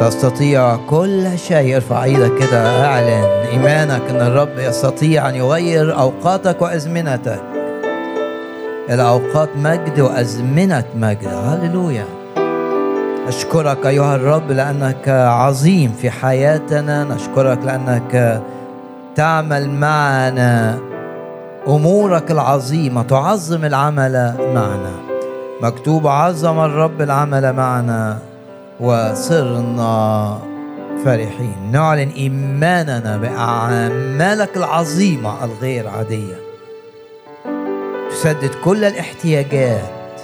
تستطيع كل شيء ارفع إيدك كده اعلن إيمانك إن الرب يستطيع أن يغير أوقاتك وأزمنتك. إلى اوقات مجد وأزمنة مجد. هللويا. أشكرك أيها الرب لأنك عظيم في حياتنا. نشكرك لأنك تعمل معنا. أمورك العظيمة تعظم العمل معنا. مكتوب عظم الرب العمل معنا. وصرنا فرحين. نعلن إيماننا بأعمالك العظيمة الغير عادية. تسدد كل الاحتياجات.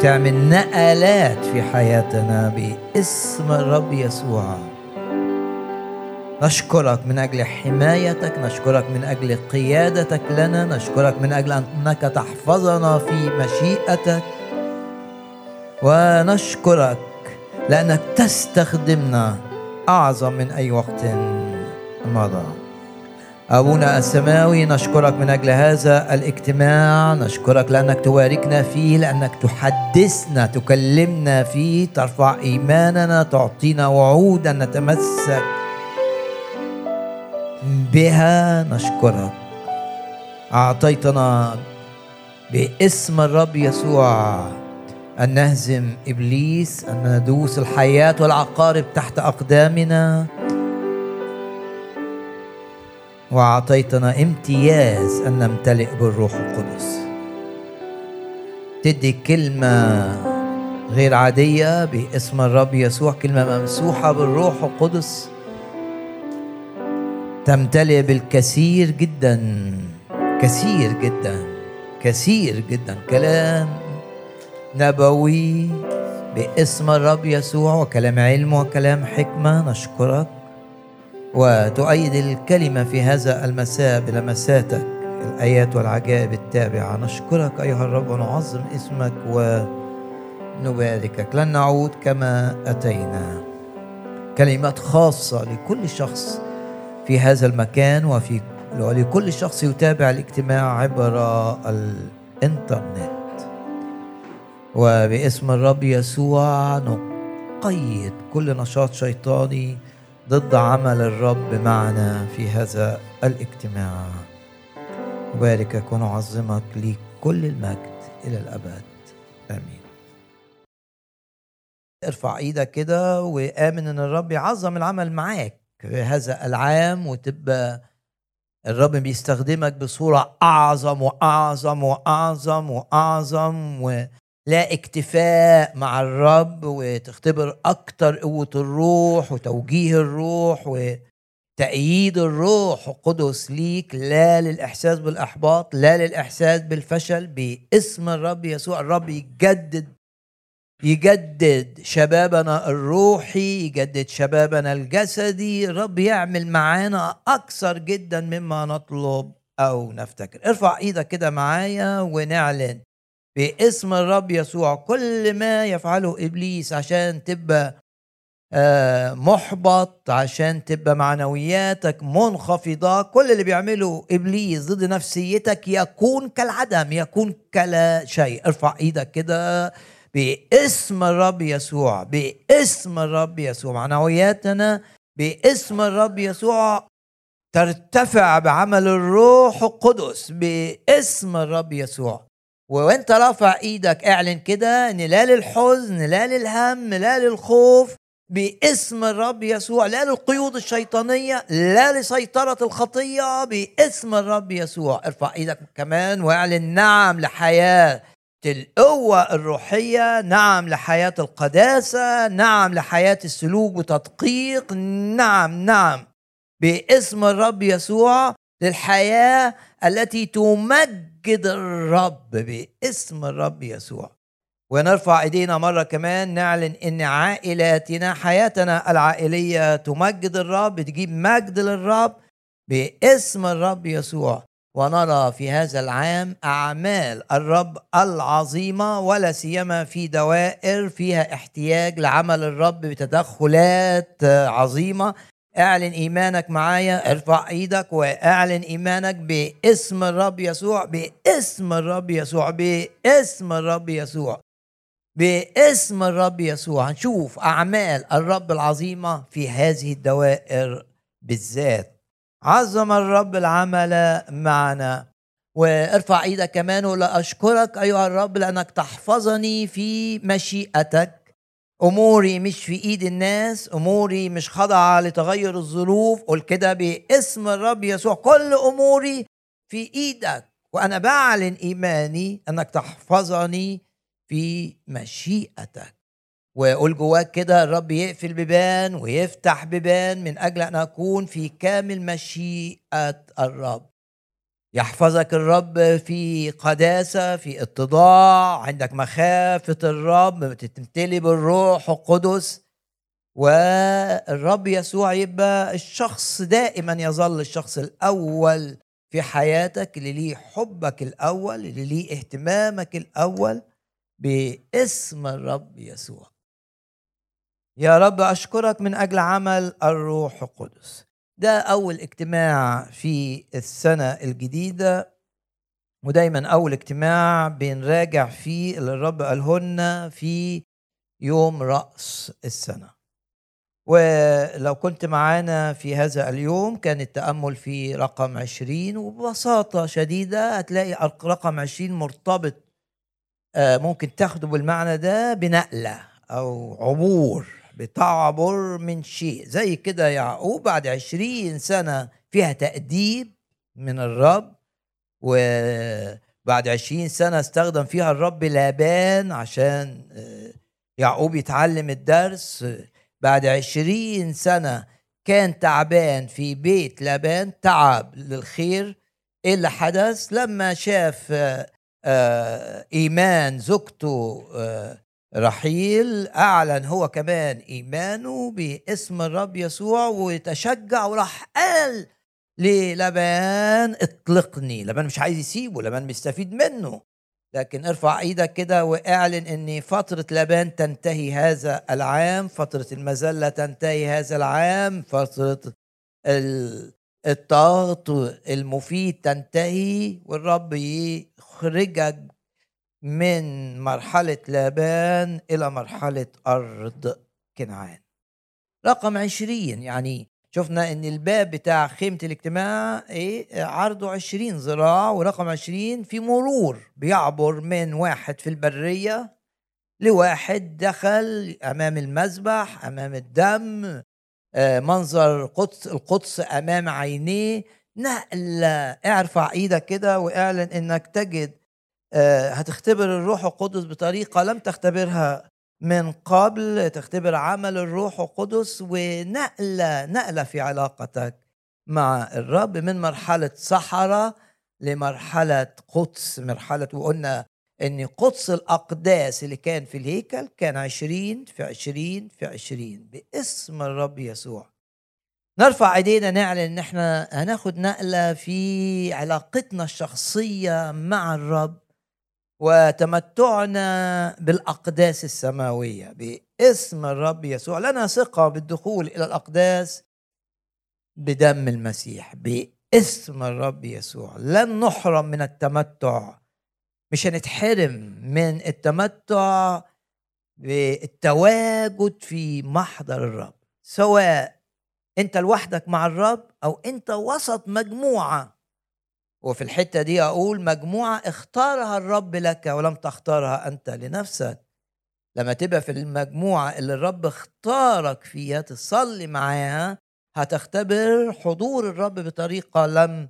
تعمل نقلات في حياتنا باسم الرب يسوع. نشكرك من أجل حمايتك نشكرك من أجل قيادتك لنا نشكرك من أجل أنك تحفظنا في مشيئتك. ونشكرك لأنك تستخدمنا أعظم من أي وقت مضى. أبونا السماوي نشكرك من أجل هذا الاجتماع. نشكرك لأنك تباركنا فيه لأنك تحدثنا تكلمنا فيه ترفع إيماننا تعطينا وعودا نتمسك بها. نشكرك. أعطيتنا باسم الرب يسوع. أن نهزم إبليس أن ندوس الحياة والعقارب تحت أقدامنا. وأعطيتنا امتياز أن نمتلئ بالروح القدس. تدي كلمة غير عادية باسم الرب يسوع كلمة ممسوحة بالروح القدس. تمتلئ بالكثير جدا كثير جدا كثير جدا كلام. نبوي باسم الرب يسوع وكلام علم وكلام حكمة نشكرك وتؤيد الكلمة في هذا المساء بلمساتك الآيات والعجائب التابعة. نشكرك أيها الرب ونعظم اسمك ونباركك. لن نعود كما أتينا. كلمات خاصة لكل شخص في هذا المكان وفي ولكل شخص يتابع الاجتماع عبر الإنترنت. وباسم الرب يسوع نقيد كل نشاط شيطاني ضد عمل الرب معنا في هذا الاجتماع. نباركك ونعظمك ليك كل المجد إلى الأبد. آمين. ارفع إيدك كده وآمن إن الرب يعظم العمل معاك في هذا العام وتبقى الرب بيستخدمك بصورة أعظم وأعظم وأعظم وأعظم ولا اكتفاء مع الرب وتختبر أكتر قوة الروح وتوجيه الروح وتأييد الروح القدس ليك لا للإحساس بالإحباط لا للإحساس بالفشل باسم الرب يسوع. الرب يجدد يجدد شبابنا الروحي يجدد شبابنا الجسدي. الرب يعمل معانا أكثر جدا مما نطلب أو نفتكر. ارفع إيدك كده معايا ونعلن باسم الرب يسوع. كل ما يفعله إبليس عشان تبقى محبط عشان تبقى معنوياتك منخفضة كل اللي بيعمله إبليس ضد نفسيتك يكون كالعدم يكون كلا شيء ارفع إيدك كده. باسم الرب يسوع باسم الرب يسوع. معنوياتنا باسم الرب يسوع ترتفع بعمل الروح القدس. باسم الرب يسوع. وانت رافع إيدك اعلن كده إن لا للحزن لا للهم لا للخوف باسم الرب يسوع لا للقيود الشيطانية لا لسيطرة الخطية باسم الرب يسوع. ارفع إيدك كمان واعلن نعم لحياة القوة الروحية نعم لحياة القداسة نعم لحياة السلوك وتدقيق نعم نعم باسم الرب يسوع للحياة التي تمجد الرب باسم الرب يسوع. ونرفع ايدينا مرة كمان نعلن إن عائلاتنا حياتنا العائلية تمجد الرب تجيب مجد للرب باسم الرب يسوع. ونرى في هذا العام أعمال الرب العظيمة ولا سيما في دوائر فيها احتياج لعمل الرب بتدخلات عظيمة. اعلن إيمانك معايا ارفع إيدك واعلن إيمانك باسم الرب يسوع باسم الرب يسوع باسم الرب يسوع باسم الرب يسوع. هنشوف أعمال الرب العظيمة في هذه الدوائر بالذات. عظم الرب العمل معنا. وارفع إيدك كمان ولا أشكرك أيها الرب لأنك تحفظني في مشيئتك أموري مش في إيد الناس أموري مش خاضعه لتغير الظروف. قول كده باسم الرب يسوع. كل أموري في إيدك وأنا بعلن إيماني أنك تحفظني في مشيئتك. وقول جواك كده الرب يقفل بيبان ويفتح بيبان من أجل أن أكون في كامل مشيئة الرب. يحفظك الرب في قداسة في اتضاع عندك مخافة الرب تمتلي بالروح القدس. والرب يسوع يبقى الشخص دائما يظل الشخص الأول في حياتك اللي ليه حبك الأول اللي ليه اهتمامك الأول باسم الرب يسوع. يا رب أشكرك من أجل عمل الروح القدس. ده أول اجتماع في السنة الجديدة ودايما أول اجتماع بنراجع فيه اللي الرب قالهن في يوم رأس السنة. ولو كنت معانا في هذا اليوم كان التأمل في رقم عشرين وببساطة شديدة هتلاقي رقم عشرين مرتبط آه، ممكن تاخده بالمعنى ده بنقلة أو عبور. بتعبر من شيء. زي كده يعقوب بعد عشرين سنة فيها تأديب من الرب وبعد عشرين سنة استخدم فيها الرب لابان عشان آه، يعقوب يتعلم الدرس. بعد عشرين سنة كان تعبان في بيت لابان تعب للخير إيه اللي حدث. لما شاف آه، آه، إيمان زوجته رحيل أعلن هو كمان إيمانه باسم الرب يسوع وتشجع وراح قال للبان اطلقني. لبان مش عايز يسيبه لبان بيستفيد منه. لكن ارفع إيدك كده وأعلن إن فترة لبان تنتهي هذا العام فترة المذلة تنتهي هذا العام فترة الضغط المفيد تنتهي والرب يخرجك من مرحلة لابان إلى مرحلة أرض كنعان. رقم عشرين يعني شفنا إن الباب بتاع خيمة الاجتماع إيه عرضه عشرين ذراع ورقم عشرين في مرور بيعبر من واحد في البرية لواحد دخل أمام المذبح أمام الدم آه، منظر القدس القدس أمام عينيه. نقلة ارفع إيدك كده واعلن إنك تجد هتختبر الروح القدس بطريقة لم تختبرها من قبل تختبر عمل الروح القدس ونقلة نقلة في علاقتك مع الرب من مرحلة صحراء لمرحلة قدس. مرحلة وقلنا إن قدس الأقداس اللي كان في الهيكل كان عشرين في عشرين في عشرين باسم الرب يسوع. نرفع إيدينا نعلن إن إحنا هناخد نقلة في علاقتنا الشخصية مع الرب وتمتعنا بالأقداس السماوية باسم الرب يسوع. لنا ثقة بالدخول إلى الأقداس بدم المسيح باسم الرب يسوع. لن نحرم من التمتع. مش هنتحرم من التمتع بالتواجد في محضر الرب سواء أنت لوحدك مع الرب أو أنت وسط مجموعة وفي الحتة دي أقول مجموعة اختارها الرب لك ولم تختارها أنت لنفسك. لما تبقى في المجموعة اللي الرب اختارك فيها تصلي معاها هتختبر حضور الرب بطريقة لم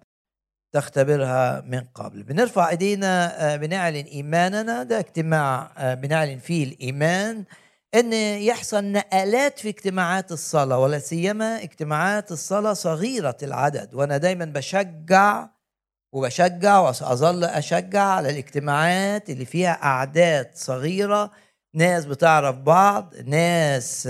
تختبرها من قبل. بنرفع إيدينا آه، بنعلن إيماننا. ده اجتماع آه، بنعلن فيه الإيمان إن يحصل نقلات في اجتماعات الصلاة ولا سيما اجتماعات الصلاة صغيرة العدد. وأنا دايما بشجع وبشجع وسأظل أشجع على الاجتماعات اللي فيها أعداد صغيرة ناس بتعرف بعض ناس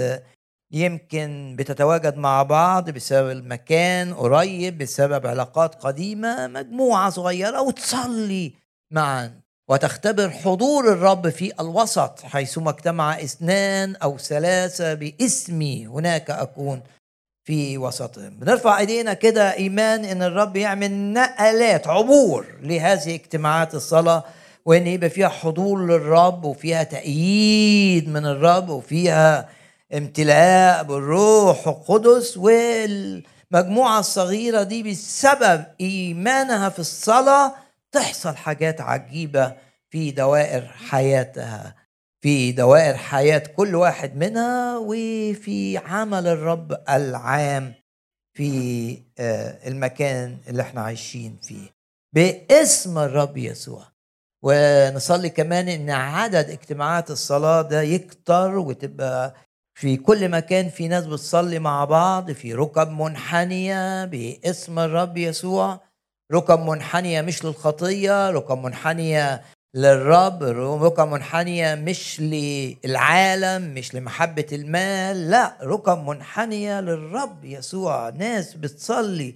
يمكن بتتواجد مع بعض بسبب المكان قريب بسبب علاقات قديمة مجموعة صغيرة وتصلي معا. وتختبر حضور الرب في الوسط حيثما اجتمع اثنان أو ثلاثة باسمي هناك أكون في وسطهم. بنرفع إيدينا كده إيمان إن الرب يعمل نقلات عبور لهذه اجتماعات الصلاة وإن يبقى فيها حضور للرب وفيها تأييد من الرب وفيها امتلاء بالروح القدس والمجموعة الصغيرة دي بسبب إيمانها في الصلاة تحصل حاجات عجيبة في دوائر حياتها. في دوائر حياة كل واحد منها وفي عمل الرب العام في آه، المكان اللي إحنا عايشين فيه. باسم الرب يسوع. ونصلي كمان إن عدد اجتماعات الصلاة ده يكتر وتبقى في كل مكان في ناس بتصلي مع بعض في ركب منحنية باسم الرب يسوع. ركب منحنية مش للخطية ركب منحنية للرب ركب منحنيه مش للعالم مش لمحبة المال لا ركب منحنيه للرب يسوع. ناس بتصلي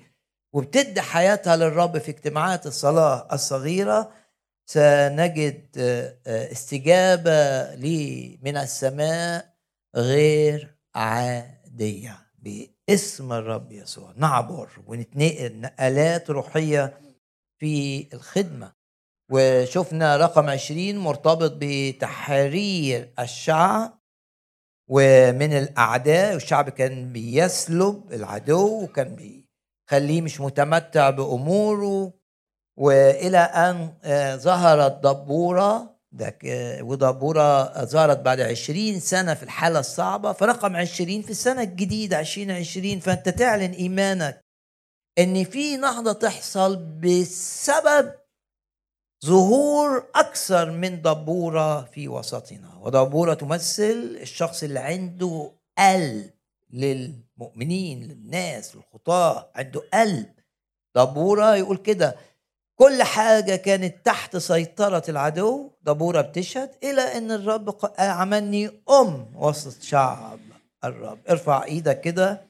وبتدي حياتها للرب في اجتماعات الصلاة الصغيرة. سنجد آه، آه، استجابة لي من السماء غير عادية باسم الرب يسوع. نعبر ونتنقل نقلات روحية في الخدمة. وشفنا رقم عشرين مرتبط بتحرير الشعب ومن الأعداء والشعب كان بيسلب العدو وكان بيخليه مش متمتع بأموره. وإلى أن آه، ظهرت دبورة ودبورة ظهرت بعد عشرين سنة في الحالة الصعبة. فرقم عشرين في السنة الجديدة عشرين عشرين. فأنت تعلن إيمانك إن في نهضة تحصل بسبب ظهور أكثر من دبورة في وسطنا ودبورة تمثل الشخص اللي عنده قلب للمؤمنين للناس للخطاة عنده قلب. دبورة يقول كده كل حاجة كانت تحت سيطرة العدو دبورة بتشهد إلى أن الرب عملني أم وسط شعب الرب. ارفع إيدك كده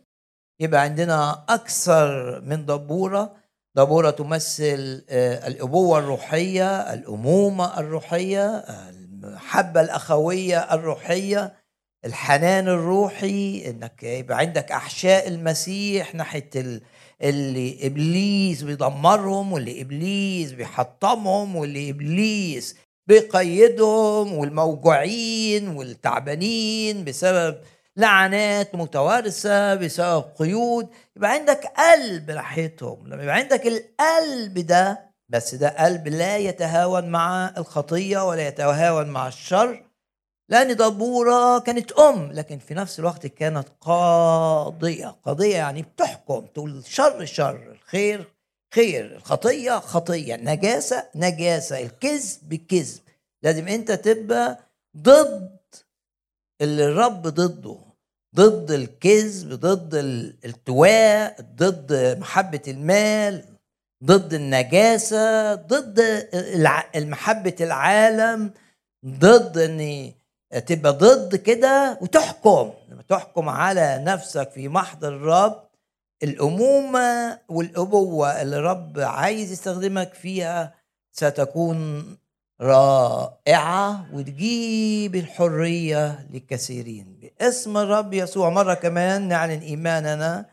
يبقى عندنا أكثر من دبورة دبورة تمثل آه، الأبوة الروحية الأمومة الروحية المحبة الأخوية الروحية الحنان الروحي إنك يبقى عندك أحشاء المسيح ناحية اللي إبليس بيدمرهم واللي إبليس بيحطمهم واللي إبليس بيقيدهم والموجوعين والتعبانين بسبب لعنات متوارثة بسبب قيود. يبقى عندك قلب ناحيتهم لما يبقى عندك القلب ده بس ده قلب لا يتهاون مع الخطية ولا يتهاون مع الشر. لأن دبورة كانت أم لكن في نفس الوقت كانت قاضية. قضيه يعني بتحكم تقول الشر شر. الخير خير. الخطية خطية. النجاسه نجاسة. الكذب كذب لازم أنت تبقى ضد اللي الرب ضده. ضد الكذب ضد الالتواء ضد محبة المال ضد النجاسة ضد محبة العالم ضد إن تبقى ضد كده وتحكم. لما تحكم على نفسك في محضر الرب الأمومة والأبوة اللي الرب عايز يستخدمك فيها ستكون رائعة وتجيب الحرية للكثيرين. باسم الرب يسوع. مرة كمان نعلن إيماننا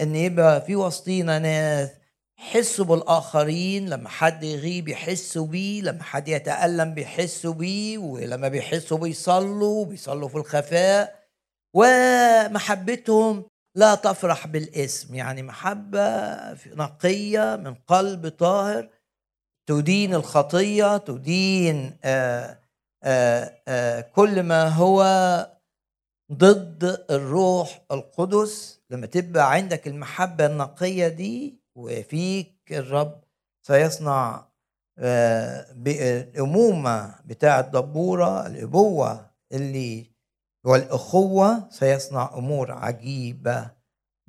أن يبقى في وسطينا ناس يحسوا بالآخرين. لما حد يغيب يحسوا بيه لما حد يتألم بيحسوا بيه ولما بيحسوا بيصلوا بيصلوا في الخفاء. ومحبتهم لا تفرح بالاسم. يعني محبة نقية من قلب طاهر. تدين الخطية تدين آآ آآ آآ كل ما هو ضد الروح القدس. لما تبقى عندك المحبة النقية دي وفيك الرب سيصنع الأمومة بتاع الدبورة الأبوة اللي والأخوة سيصنع أمور عجيبة.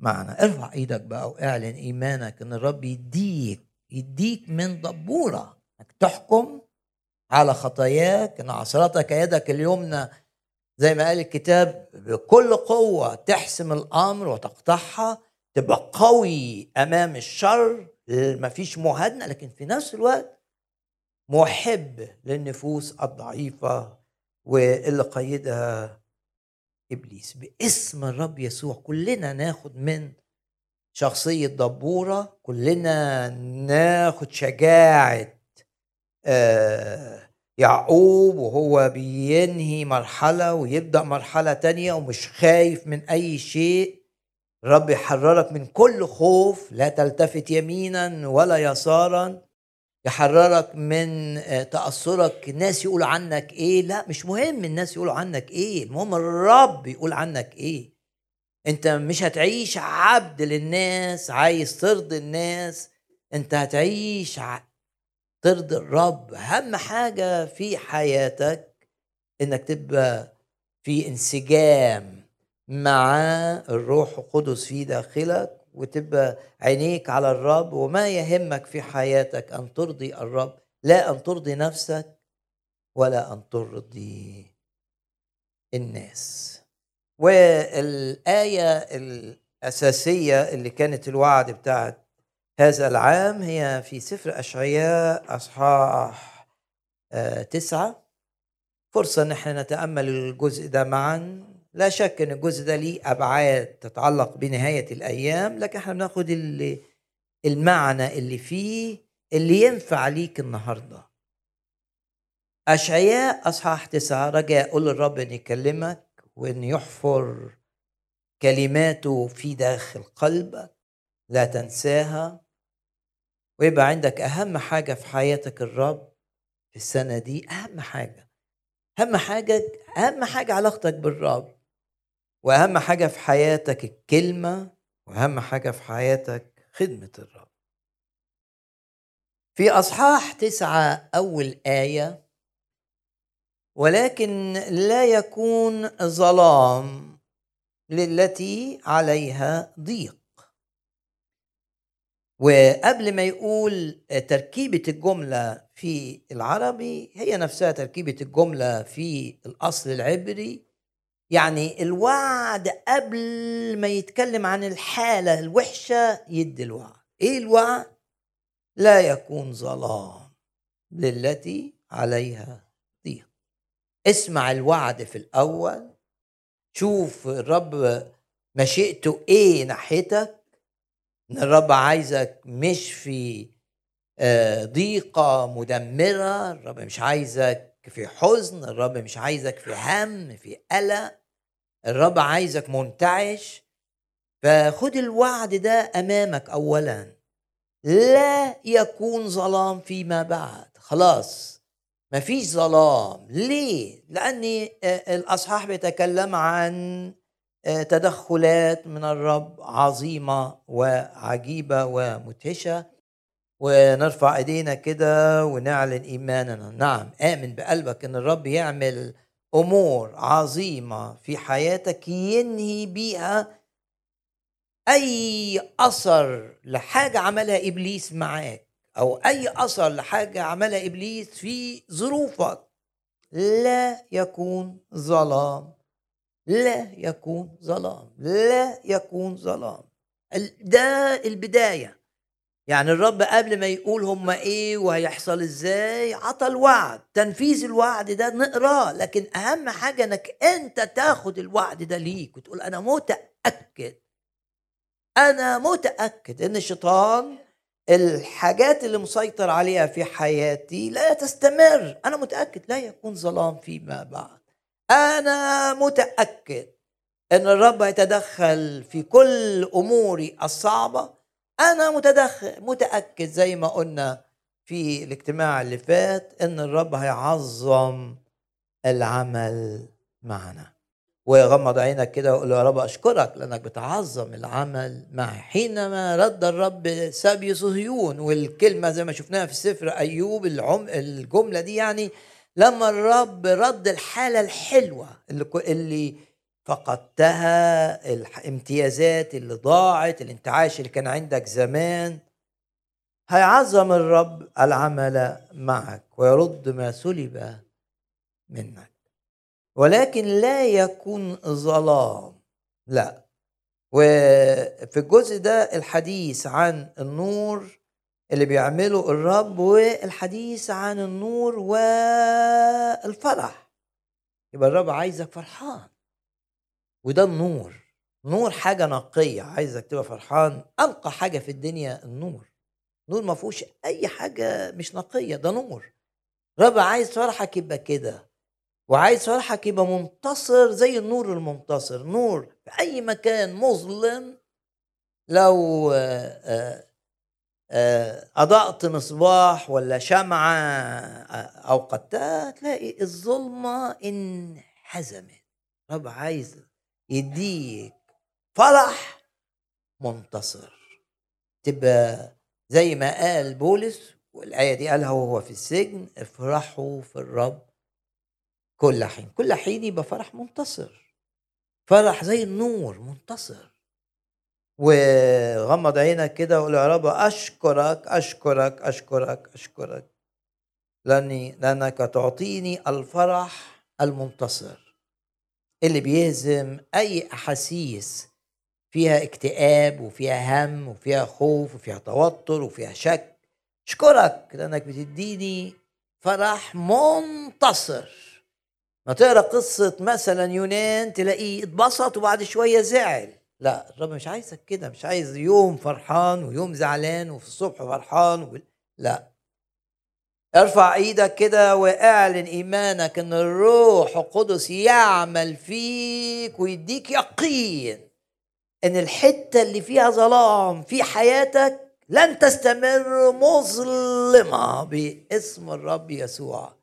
معنا ارفع إيدك بقى واعلن إيمانك إن الرب يديك يديك من دبوره إنك تحكم على خطاياك إن عصرتك يدك اليمنى زي ما قال الكتاب بكل قوة تحسم الأمر وتقطعها تبقى قوي أمام الشر مفيش مهادنة لكن في نفس الوقت محب للنفوس الضعيفة واللي قيدها إبليس. باسم الرب يسوع كلنا ناخد من شخصية دبورة كلنا ناخد شجاعة آه يعقوب وهو بينهي مرحلة ويبدأ مرحلة تانية ومش خايف من أي شيء. الرب يحررك من كل خوف لا تلتفت يمينا ولا يسارا. يحررك من آه، تأثرك. الناس يقولوا عنك إيه؟ لا مش مهم الناس يقولوا عنك إيه المهم الرب يقول عنك إيه. انت مش هتعيش عبد للناس عايز ترضي الناس. انت هتعيش ترضي الرب. أهم حاجة في حياتك إنك تبقى في انسجام مع الروح القدس في داخلك وتبقى عينيك على الرب. وما يهمك في حياتك أن ترضي الرب لا أن ترضي نفسك ولا أن ترضي الناس. والآية الأساسية اللي كانت الوعد بتاعت هذا العام هي في سفر أشعياء أصحاح آه، تسعة. فرصة إن إحنا نتأمل الجزء ده معا. لا شك إن الجزء ده ليه أبعاد تتعلق بنهاية الأيام لكن إحنا بناخد اللي المعنى اللي فيه اللي ينفع ليك النهاردة. أشعياء أصحاح تسعة رجاء قول للرب أن يكلمك. وأن يحفر كلماته في داخل قلبك لا تنساها. ويبقى عندك أهم حاجة في حياتك الرب في السنة دي أهم حاجة. أهم حاجة أهم حاجة علاقتك بالرب. وأهم حاجة في حياتك الكلمة وأهم حاجة في حياتك خدمة الرب. في أصحاح تسعة أول آية ولكن لا يكون ظلام للتي عليها ضيق. وقبل ما يقول تركيبة الجملة في العربي هي نفسها تركيبة الجملة في الأصل العبري. يعني الوعد قبل ما يتكلم عن الحالة الوحشة يدي الوعد. إيه الوعد؟ لا يكون ظلام للتي عليها اسمع الوعد في الأول شوف الرب مشيئته إيه ناحيتك. إن الرب عايزك مش في آه، ضيقة مدمرة الرب مش عايزك في حزن الرب مش عايزك في هم في قلق. الرب عايزك منتعش. فخد الوعد ده أمامك اولا. لا يكون ظلام فيما بعد. خلاص. مفيش ظلام. ليه؟ لأن آه، الأصحاح بيتكلم عن آه، تدخلات من الرب عظيمة وعجيبة ومدهشه ونرفع إيدينا كده ونعلن إيماننا. نعم آمن بقلبك إن الرب يعمل أمور عظيمة في حياتك ينهي بيها أي أثر لحاجة عملها إبليس معاك. أو أي أثر لحاجة عملها إبليس في ظروفك لا يكون ظلام. لا يكون ظلام. لا يكون ظلام. ده البداية. يعني الرب قبل ما يقول هم إيه وهيحصل إزاي عطى الوعد. تنفيذ الوعد ده نقراه لكن أهم حاجة إنك أنت تاخد الوعد ده ليك وتقول أنا متأكد. أنا متأكد إن الشيطان الحاجات اللي مسيطر عليها في حياتي لا تستمر. أنا متأكد لا يكون ظلام فيما بعد. أنا متأكد إن الرب يتدخل في كل أموري الصعبة. أنا متدخل متأكد زي ما قلنا في الاجتماع اللي فات إن الرب هيعظم العمل معنا. وغمض عينك كده وقول يا رب أشكرك لأنك بتعظم العمل معي. حينما رد الرب سبي صهيون والكلمة زي ما شفناها في سفر أيوب العم الجملة دي يعني لما الرب رد الحالة الحلوة اللي, اللي فقدتها الامتيازات اللي ضاعت الانتعاش اللي كان عندك زمان هيعظم الرب العمل معك ويرد ما سلب منك. ولكن لا يكون ظلام. لا. وفي الجزء ده الحديث عن النور اللي بيعمله الرب والحديث عن النور والفرح. يبقى الرب عايزك فرحان. وده النور. نور حاجة نقية. عايزك تبقى فرحان. أنقى حاجة في الدنيا النور. نور ما فيهوش أي حاجة مش نقية. ده نور. رب عايز فرحك يبقى كده. وعايز فرحك يبقى منتصر زي النور المنتصر. نور في أي مكان مظلم. لو آه، آه، آه، أضأت مصباح ولا شمعة أوقدتها تلاقي الظلمة انحزمت. رب عايز يديك فرح منتصر. تبقى زي ما قال بولس والآية دي قالها وهو في السجن افرحوا في الرب. كل حين. كل حين يبقى فرح منتصر. فرح زي النور منتصر. وغمض عينك كده وقول يا رب أشكرك أشكرك أشكرك أشكرك. لأني لأنك تعطيني الفرح المنتصر. اللي بيهزم أي أحاسيس فيها اكتئاب وفيها هم وفيها خوف وفيها توتر وفيها شك. أشكرك لأنك بتديني فرح منتصر. ما تقرأ قصة مثلا يونان تلاقيه اتبسط وبعد شوية زعل. لا الرب مش عايزك كده مش عايز يوم فرحان ويوم زعلان وفي الصبح فرحان و... لا. ارفع إيدك كده واعلن إيمانك إن الروح القدس يعمل فيك ويديك يقين إن الحتة اللي فيها ظلام في حياتك لن تستمر مظلمة باسم الرب يسوع.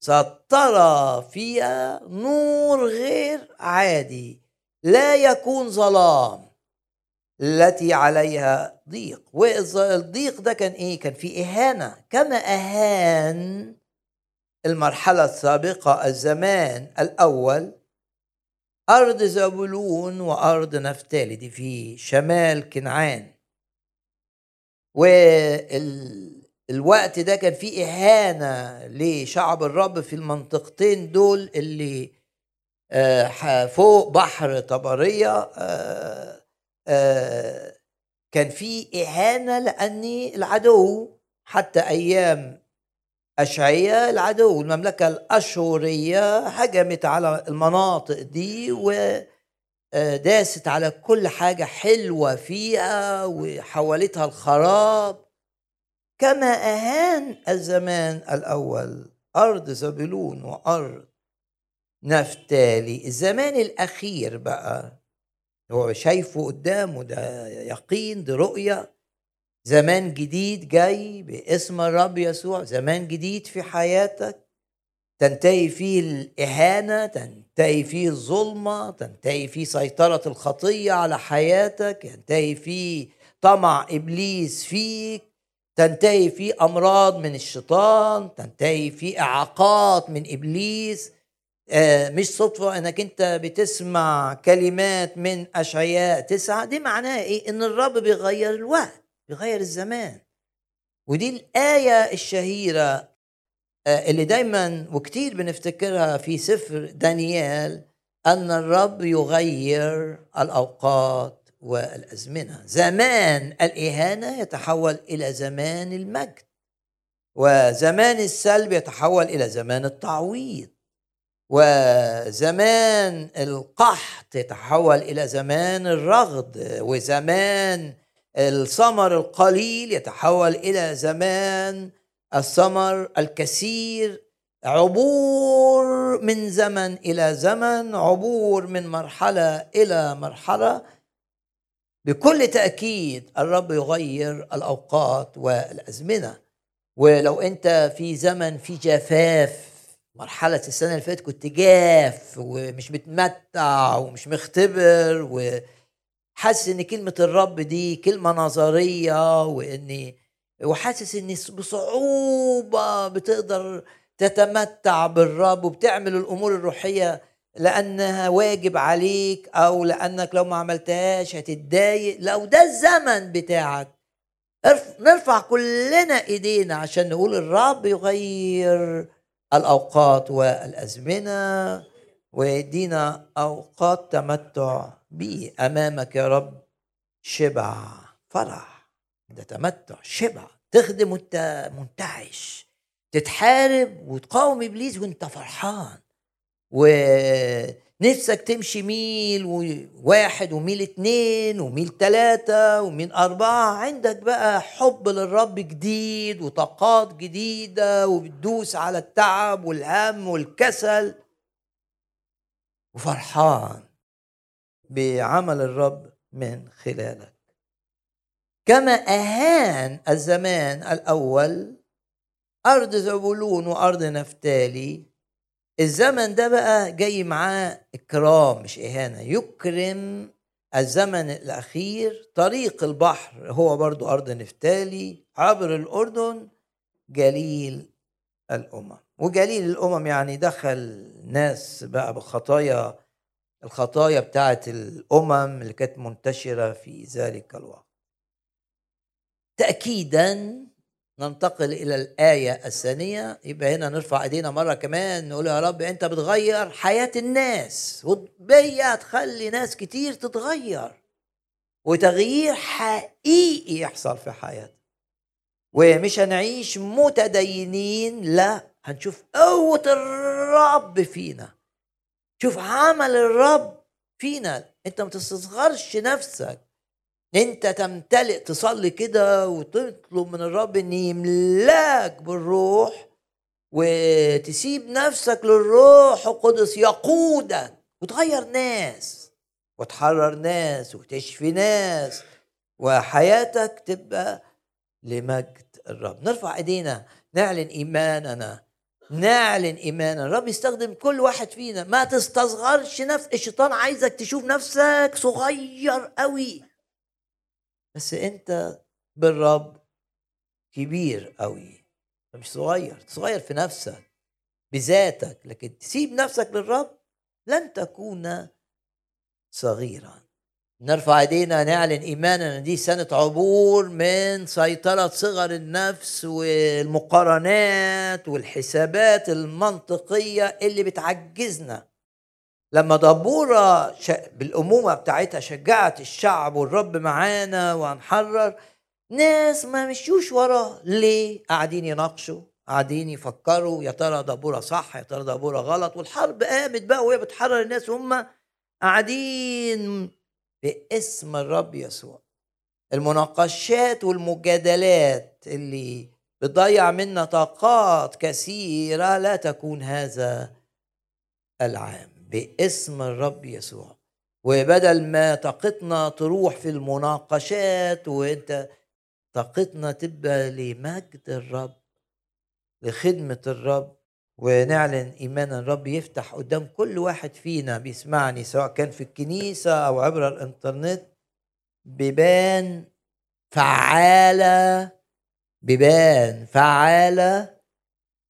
سترى فيها نور غير عادي لا يكون ظلام. التي عليها ضيق. والضيق ده كان إيه؟ كان في إهانة. كما أهان المرحلة السابقة الزمان الأول أرض زبولون وأرض نفتالي. دي في شمال كنعان. والوقت ده كان في إهانة لشعب الرب في المنطقتين دول اللي آه، فوق بحر طبرية آه، آه، كان في إهانة لأن العدو حتى أيام أشعية العدو المملكة الأشورية هجمت على المناطق دي وداست على كل حاجة حلوة فيها وحولتها الخراب. كما أهان الزمان الأول أرض زبلون وأرض. نفتالي الزمان الأخير بقى. هو شايفه قدامه ده يقين ده رؤية. زمان جديد جاي باسم الرب يسوع. زمان جديد في حياتك. تنتهي فيه الإهانة تنتهي فيه الظلمة تنتهي فيه سيطرة الخطية على حياتك ينتهي فيه طمع إبليس فيك. تنتهي فيه أمراض من الشيطان تنتهي فيه إعاقات من إبليس. آه، مش صدفة إنك أنت بتسمع كلمات من أشعياء تسعة. دي معناها إيه؟ إن الرب بيغير الوقت بيغير الزمان. ودي الآية الشهيرة آه، اللي دايما وكتير بنفتكرها في سفر دانيال أن الرب يغير الأوقات. والأزمنة. زمان الإهانة يتحول إلى زمان المجد وزمان السلب يتحول إلى زمان التعويض وزمان القحط تحول إلى زمان الرغد وزمان الثمر القليل يتحول إلى زمان الثمر الكثير. عبور من زمن إلى زمن عبور من مرحلة إلى مرحلة. بكل تأكيد الرب يغير الأوقات والأزمنة. ولو أنت في زمن في جفاف مرحلة السنة اللي فاتت كنت جاف ومش متمتع ومش مختبر وحاسس إن كلمة الرب دي كلمة نظرية وإني وحاسس إني بصعوبة بتقدر تتمتع بالرب وبتعمل الأمور الروحية لأنها واجب عليك أو لأنك لو ما عملتهاش هتتضايق. لو ده الزمن بتاعك نرفع كلنا إيدينا عشان نقول الرب يغير الأوقات والأزمنة ويدينا أوقات تمتع به أمامك يا رب شبع فرح. ده تمتع شبع. تخدم وأنت منتعش. تتحارب وتقاوم إبليس وأنت فرحان. و نفسك تمشي ميل وواحد وميل اتنين وميل تلاتة وميل أربعة. عندك بقى حب للرب جديد وطاقات جديدة وبتدوس على التعب والهم والكسل. وفرحان بعمل الرب من خلالك. كما أهان الزمان الأول أرض زبولون وأرض نفتالي الزمن ده بقى جاي معاه إكرام مش إهانة. يكرم الزمن الأخير طريق البحر هو برضو أرض نفتالي عبر الأردن جليل الأمم. وجليل الأمم يعني دخل ناس بقى بخطايا الخطايا بتاعت الأمم اللي كانت منتشرة في ذلك الوقت. تأكيدا ننتقل إلى الآية الثانية. يبقى هنا نرفع إيدينا مرة كمان نقول يا رب أنت بتغير حياة الناس وبيا تخلي ناس كتير تتغير وتغيير حقيقي يحصل في حياتنا ومش هنعيش متدينين لا هنشوف قوة الرب فينا. شوف عمل الرب فينا. أنت ما تستصغرش نفسك. انت تمتلئ تصلي كده وتطلب من الرب إن يملاك بالروح وتسيب نفسك للروح القدس يقودك وتغير ناس وتحرر ناس وتشفي ناس وحياتك تبقى لمجد الرب. نرفع إيدينا نعلن إيماننا نعلن إيماننا. الرب يستخدم كل واحد فينا. ما تستصغرش نفس الشيطان عايزك تشوف نفسك صغير قوي. بس انت بالرب كبير قوي مش صغير صغير في نفسك بذاتك لكن تسيب نفسك للرب لن تكون صغيرا. نرفع ايدينا نعلن ايماننا دي سنة عبور من سيطرة صغر النفس والمقارنات والحسابات المنطقية اللي بتعجزنا. لما دبورة بالأمومة بتاعتها شجعت الشعب والرب معانا وهنحرر ناس ما مشيوش ورا. ليه؟ قاعدين يناقشوا قاعدين يفكروا يا ترى دبورة صح يا ترى دبورة غلط؟ والحرب قامت بقى وهي بتحرر الناس وهم قاعدين باسم الرب يسوع. المناقشات والمجادلات اللي بتضيع منا طاقات كثيرة لا تكون هذا العام. باسم الرب يسوع. وبدل ما طاقتنا تروح في المناقشات وانت طاقتنا تبقى لمجد الرب لخدمة الرب ونعلن إيمان الرب يفتح قدام كل واحد فينا بيسمعني سواء كان في الكنيسة أو عبر الإنترنت بيبان فعالة بيبان فعالة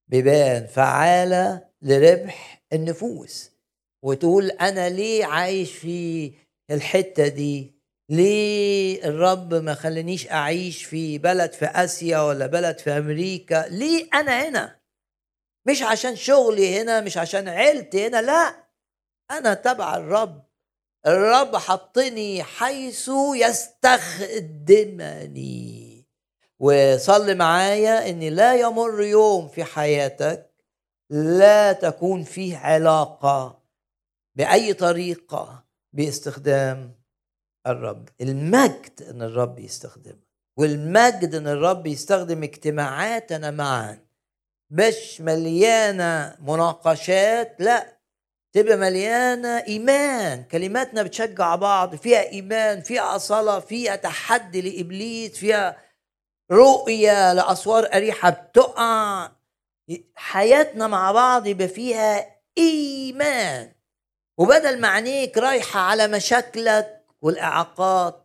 بيبان فعالة لربح النفوس. وتقول أنا ليه عايش في الحتة دي؟ ليه الرب ما خلانيش أعيش في بلد في آسيا ولا بلد في أمريكا؟ ليه أنا هنا؟ مش عشان شغلي هنا مش عشان عيلتي هنا لا. أنا تبع الرب. الرب حطني حيث يستخدمني. وصلي معايا إن لا يمر يوم في حياتك لا تكون فيه علاقة. بأي طريقة باستخدام الرب. المجد إن الرب يستخدمك والمجد إن الرب يستخدم اجتماعاتنا معا. مش مليانة مناقشات لا تبقى مليانة إيمان. كلماتنا بتشجع بعض فيها إيمان فيها صلاه فيها تحدي لإبليس فيها رؤية لأسوار أريحة بتقع. حياتنا مع بعض يبقى فيها إيمان. وبدل ما عينيك رايحة على مشاكلك والإعاقات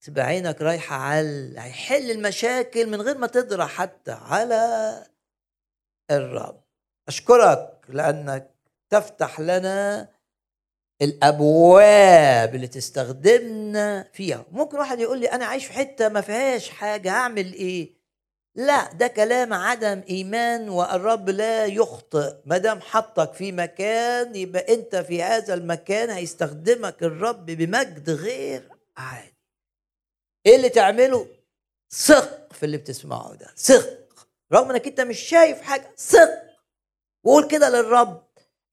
تبقى عينك رايحة على هيحل المشاكل من غير ما تدرى حتى على الرب. أشكرك لأنك تفتح لنا الأبواب اللي تستخدمنا فيها. ممكن واحد يقول لي أنا عايش في حتة ما فيهاش حاجة هعمل إيه؟ لا ده كلام عدم إيمان والرب لا يخطئ. ما دام حطك في مكان يبقى أنت في هذا المكان هيستخدمك الرب بمجد غير عادي. إيه اللي تعمله؟ ثق في اللي بتسمعه ده ثق. رغم إنك أنت مش شايف حاجة ثق. وقول كده للرب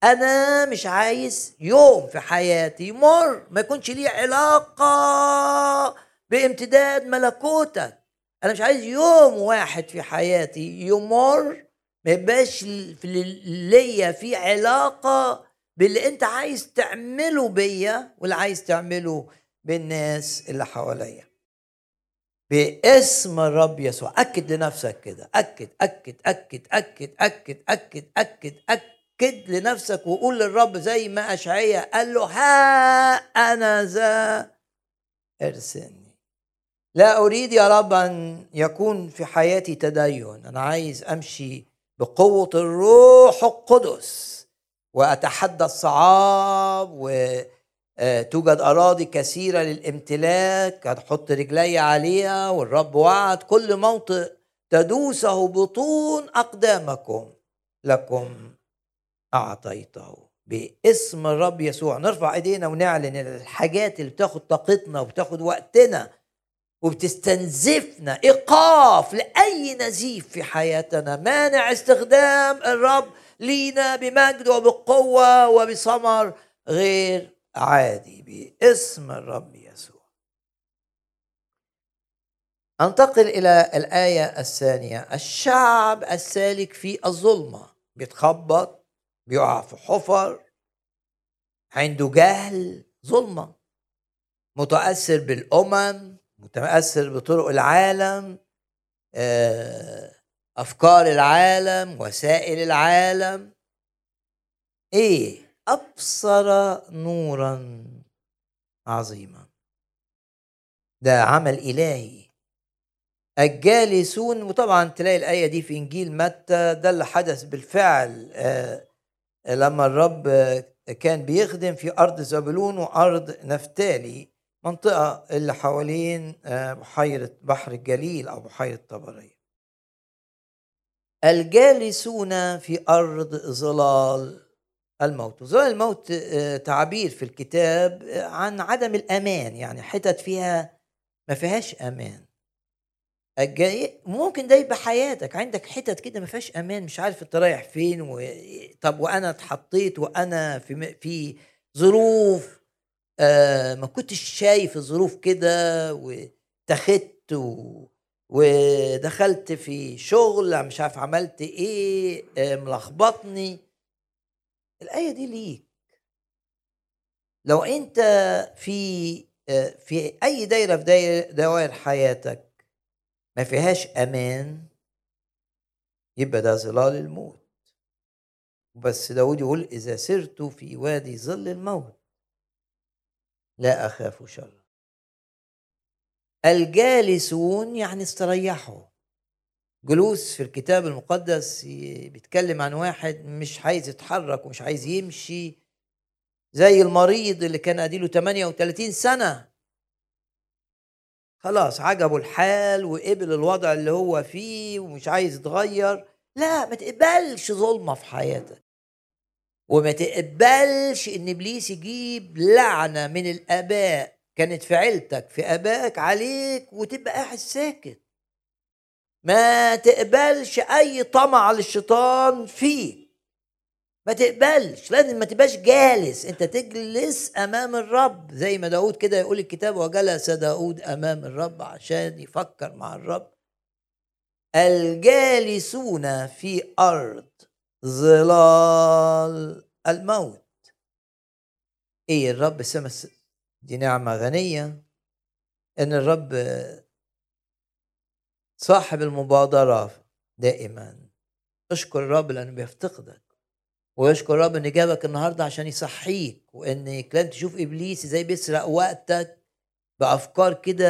أنا مش عايز يوم في حياتي يمر ما يكونش ليه علاقة بامتداد ملكوتك. أنا مش عايز يوم واحد في حياتي يمر ما يبقاش ليا في علاقة باللي أنت عايز تعمله بيا واللي عايز تعمله بالناس اللي حواليا. باسم الرب يسوع. أكد لنفسك كده. أكد أكد أكد أكد أكد أكد أكد أكد لنفسك وقول للرب زي ما اشعياء قال له ها أنا ذا ارسلني. لا أريد يا رب أن يكون في حياتي تدين. أنا عايز أمشي بقوة الروح القدس وأتحدى الصعاب وتوجد أراضي كثيرة للامتلاك. هتحط رجلي عليها والرب وعد كل موطئ تدوسه بطون أقدامكم. لكم أعطيته باسم الرب يسوع. نرفع إيدينا ونعلن الحاجات اللي بتاخد طاقتنا وبتاخد وقتنا وبتستنزفنا إيقاف لأي نزيف في حياتنا. مانع استخدام الرب لينا بمجد وبقوة وبثمر غير عادي باسم الرب يسوع. أنتقل إلى الآية الثانية. الشعب السالك في الظلمة بيتخبط بيقع في حفر عنده جهل ظلمة. متأثر بالأمم متاثر بطرق العالم آه، أفكار العالم وسائل العالم. إيه؟ أبصر نورا عظيما. ده عمل إلهي. الجالسون وطبعا تلاقي الآية دي في إنجيل متى ده اللي حدث بالفعل آه، لما الرب كان بيخدم في أرض زبلون وأرض نفتالي. منطقة اللي حوالين آه، بحيرة بحر الجليل أو بحيرة طبرية. الجالسون في أرض ظلال الموت. ظلال الموت آه، تعبير في الكتاب آه، عن عدم الأمان يعني حتت فيها ما فيهاش أمان. ممكن ده يبقى حياتك. عندك حتت كده ما فيهاش أمان مش عارف أنت رايح فين و... طب وأنا اتحطيت وأنا في في ظروف آه ما كنتش شايف الظروف كده واتخذت و... ودخلت في شغل مش عارف عملت إيه آه ملخبطني. الآية دي ليك. لو أنت في آه في أي دايرة في دوائر حياتك ما فيهاش أمان يبقى ده ظلال الموت. بس داود يقول إذا سرت في وادي ظل الموت. لا أخاف شرا الجالسون يعني استريحوا. جلوس في الكتاب المقدس بيتكلم عن واحد مش عايز يتحرك ومش عايز يمشي زي المريض اللي كان أديله 38 سنة. خلاص عجبه الحال وقبل الوضع اللي هو فيه ومش عايز يتغير. لا ما تقبلش ظلمة في حياتك. وما تقبلش إن إبليس يجيب لعنة من الآباء. كانت في عيلتك في آبائك عليك وتبقى قاعد ساكت. ما تقبلش أي طمع للشيطان فيك. ما تقبلش لازم ما تبقاش جالس. أنت تجلس أمام الرب. زي ما داود كده يقول الكتاب وجلس داود أمام الرب عشان يفكر مع الرب. الجالسون في أرض ظلال الموت. إيه الرب سمى دي نعمة غنية؟ إن الرب صاحب المبادرة دائما. أشكر الرب لأنه بيفتقدك. ويشكر الرب إن جابك النهارده عشان يصحيك وانك لن تشوف إبليس إزاي بيسرق وقتك. بأفكار كده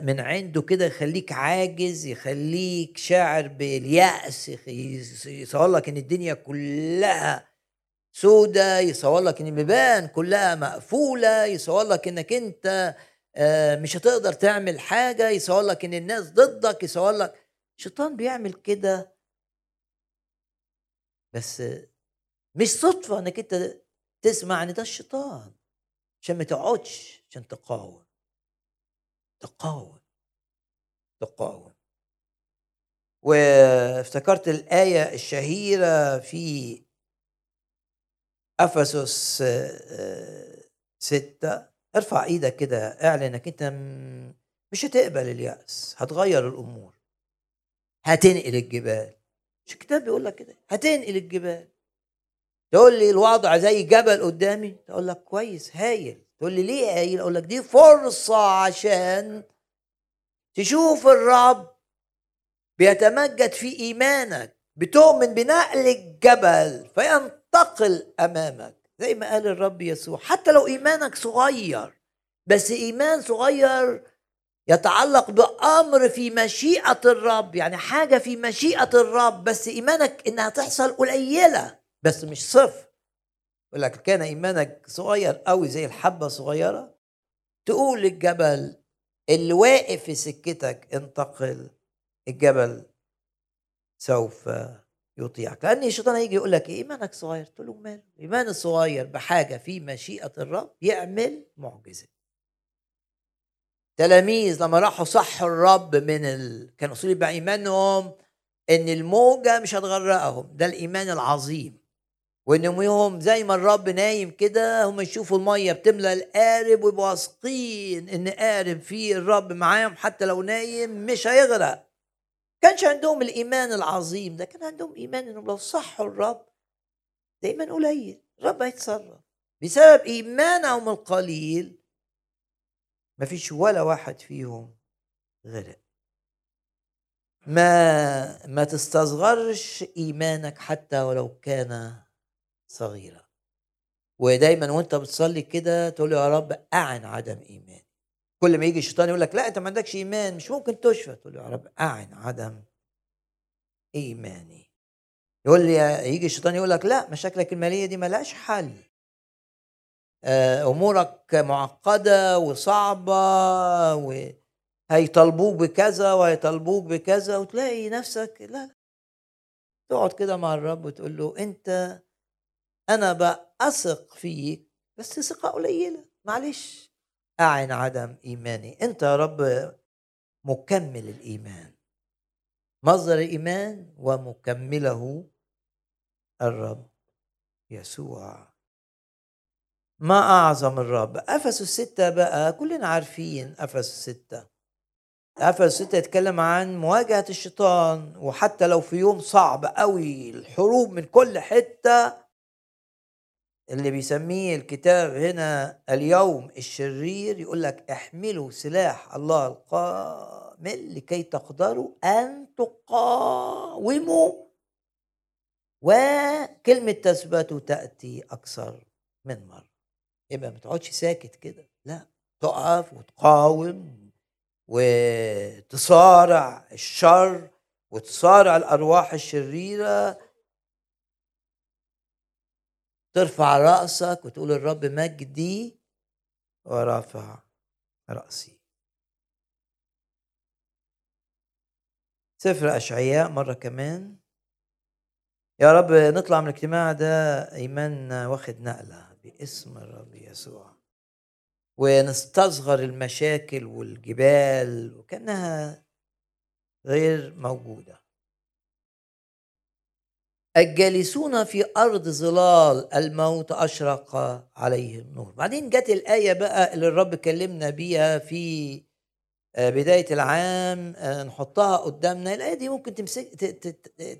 من عنده كده يخليك عاجز يخليك شاعر باليأس يصور لك إن الدنيا كلها سودة يصور لك إن البيبان كلها مقفولة يصور لك إنك أنت آه، مش هتقدر تعمل حاجة يصور لك إن الناس ضدك يصور لك الشيطان بيعمل كده. بس مش صدفة إنك أنت تسمع إن ده الشيطان عشان ما تقعدش عشان تقاوم. تقاوم تقاوم. وافتكرت الآية الشهيرة في أفسس ستة. ارفع إيدك كده اعلن إنك أنت مش هتقبل اليأس هتغير الأمور. هتنقل الجبال. مش الكتاب بيقول لك كده هتنقل الجبال. تقول لي الوضع زي جبل قدامي؟ تقول لك كويس هايل. تقول لي ليه هايل أقول لك دي فرصة عشان تشوف الرب بيتمجد في إيمانك بتؤمن بنقل الجبل فينتقل أمامك. زي ما قال الرب يسوع حتى لو إيمانك صغير بس إيمان صغير يتعلق بأمر في مشيئة الرب يعني حاجة في مشيئة الرب بس إيمانك إنها تحصل قليلة بس مش صفر. يقول لك كان إيمانك صغير قوي زي الحبة صغيرة. تقول للجبل اللي واقف في سكتك انتقل الجبل سوف يطيعك. لأن الشيطان هيجي يقول لك إيمانك صغير. تقول له مال إيمان الصغير بحاجة في مشيئة الرب يعمل معجزة. تلاميذ لما راحوا صحوا الرب من ال... كان اصول يبقى إيمانهم إن الموجة مش هتغرقهم. ده الإيمان العظيم. وإن يوم زي ما الرب نايم كده هم يشوفوا المية بتملى القارب ويبقوا واثقين إن قارب فيه الرب معاهم حتى لو نايم مش هيغرق. كانش عندهم الإيمان العظيم ده كان عندهم إيمان انهم لو صحوا الرب ده ايمان قليل الرب هيتصرف. بسبب ايمانهم القليل مفيش ولا واحد فيهم غرق. ما ما تستصغرش إيمانك حتى ولو كان صغيرا ودايما وأنت بتصلي كده تقول يا رب أعن عدم إيماني. كل ما يجي الشيطان يقول لك لا أنت ما عندكش إيمان مش ممكن تشفى. تقول يا رب أعن عدم إيماني. يقول لي يجي الشيطان يقول لك لا مشاكلك المالية دي ملهاش حل. آه، أمورك معقدة وصعبة وهيطالبوك بكذا وهيطالبوك بكذا وتلاقي نفسك لا. تقعد كده مع الرب وتقول له أنت أنا بثق فيك بس ثقة قليلة. معلش. أعن عدم إيماني. أنت يا رب مكمل الإيمان. مصدر الإيمان ومكمله الرب يسوع. ما أعظم الرب؟ أفس الستة بقى. كلنا عارفين أفس الستة. أفس الستة يتكلم عن مواجهة الشيطان وحتى لو في يوم صعب قوي الحروب من كل حتة اللي بيسميه الكتاب هنا اليوم الشرير يقول لك احملوا سلاح الله القامل لكي تقدروا أن تقاوموا. وكلمة تثبت تأتي أكثر من مرة. يبقى ما تقعدش ساكت كده. لا تقف وتقاوم وتصارع الشر وتصارع الأرواح الشريرة ترفع رأسك وتقول الرب مجدي ورافع رأسي. سفر أشعياء مرة كمان. يا رب نطلع من الاجتماع ده ايماننا واخد نقلة باسم الرب يسوع. ونستصغر المشاكل والجبال وكأنها غير موجودة. الجالسون في أرض ظلال الموت أشرق عليهم نور. بعدين جت الآية بقى اللي الرب كلمنا بيها في آه، بداية العام آه، نحطها قدامنا. الآية دي ممكن تمسك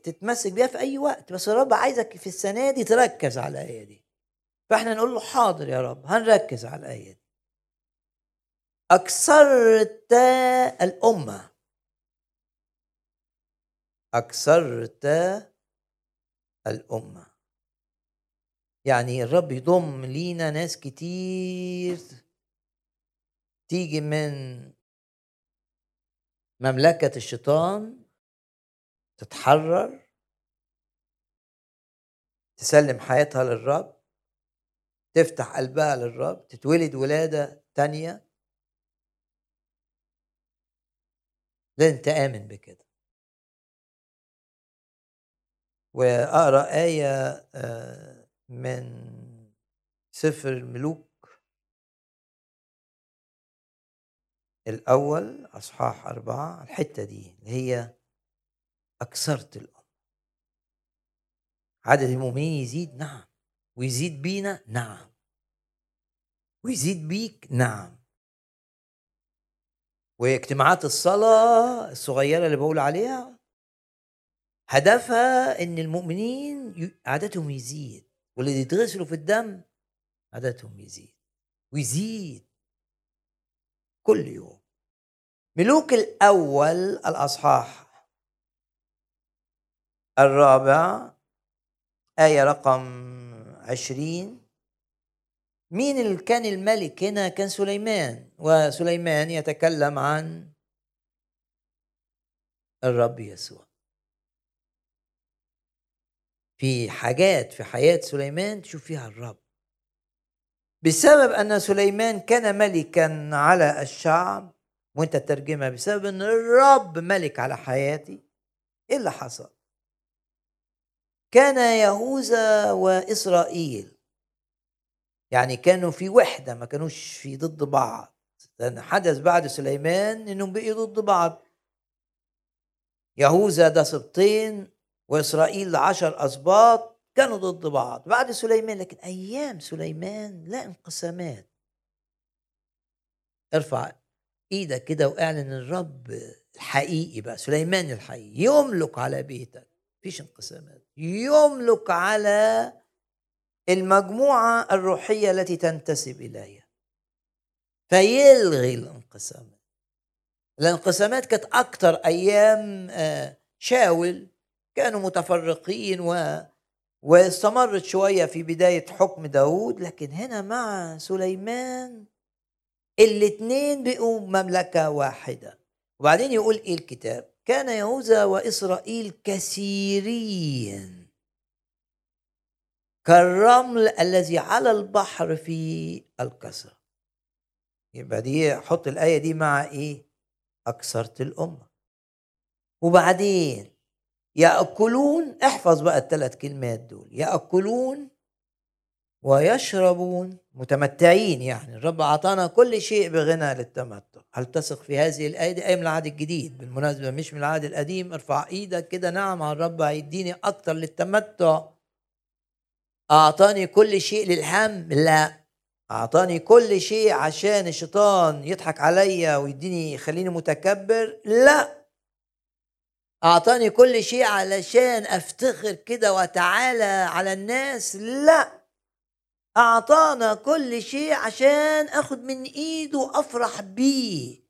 تتمسك بيها في أي وقت. بس الرب عايزك في السنة دي تركز على الآية دي. فإحنا نقول له حاضر يا رب هنركز على الآية دي. أكثرت الأمة أكثرت الأمة. يعني الرب يضم لينا ناس كتير تيجي من مملكة الشيطان تتحرر تسلم حياتها للرب تفتح قلبها للرب تتولد ولادة تانية. لازم تآمن بكده. وأقرأ آية آه، من سفر الملوك الأول أصحاح أربعة الحتة دي اللي هي أكثرت الأمة. عدد المؤمنين يزيد نعم. ويزيد بينا نعم. ويزيد بيك نعم. واجتماعات الصلاة الصغيرة اللي بقول عليها هدفها إن المؤمنين عددهم يزيد. واللي يتغسلوا في الدم عددهم يزيد. ويزيد. كل يوم. ملوك الأول الأصحاح. الرابع آية رقم عشرين. مين اللي كان الملك هنا؟ كان سليمان. وسليمان يتكلم عن الرب يسوع. في حاجات في حياة سليمان تشوف فيها الرب. بسبب أن سليمان كان ملكا على الشعب وأنت تترجمها بسبب أن الرب ملك على حياتي إيه اللي حصل؟ كان يهوذا وإسرائيل يعني كانوا في وحدة ما كانوش في ضد بعض. لأن حدث بعد سليمان إنهم بقوا ضد بعض. يهوذا ده سبطين وإسرائيل عشر أسباط كانوا ضد بعض. بعد سليمان لكن أيام سليمان لا انقسامات ارفع إيدك كده وأعلن الرب الحقيقي بقى سليمان الحقيقي. يملك على بيتك. مفيش انقسامات. يملك على المجموعة الروحية التي تنتسب إليها. فيلغي الانقسامات. الانقسامات كانت أكتر أيام آه، شاول كانوا متفرقين و واستمرت شوية في بداية حكم داود لكن هنا مع سليمان الاثنين بقوا مملكة واحدة. وبعدين يقول إيه الكتاب؟ كان يهوذا وإسرائيل كثيرين. كالرمل الذي على البحر في الكسرة يبقى دي حط الآية دي مع إيه؟ أكثرت الأمة. وبعدين يأكلون احفظ بقى الثلاث كلمات دول يأكلون ويشربون متمتعين يعني الرب أعطانا كل شيء بغنى للتمتع. هل تثق في هذه الآية دي آية من العهد الجديد؟ بالمناسبة مش من العهد القديم ارفع إيدك كده نعم الرب هيديني أكتر للتمتع؟ أعطاني كل شيء للهم؟ لا. أعطاني كل شيء عشان الشيطان يضحك عليا ويديني يخليني متكبر؟ لا. أعطاني كل شيء علشان أفتخر كده وأتعالى على الناس. لا أعطانا كل شيء عشان أخد من إيده وأفرح بيه.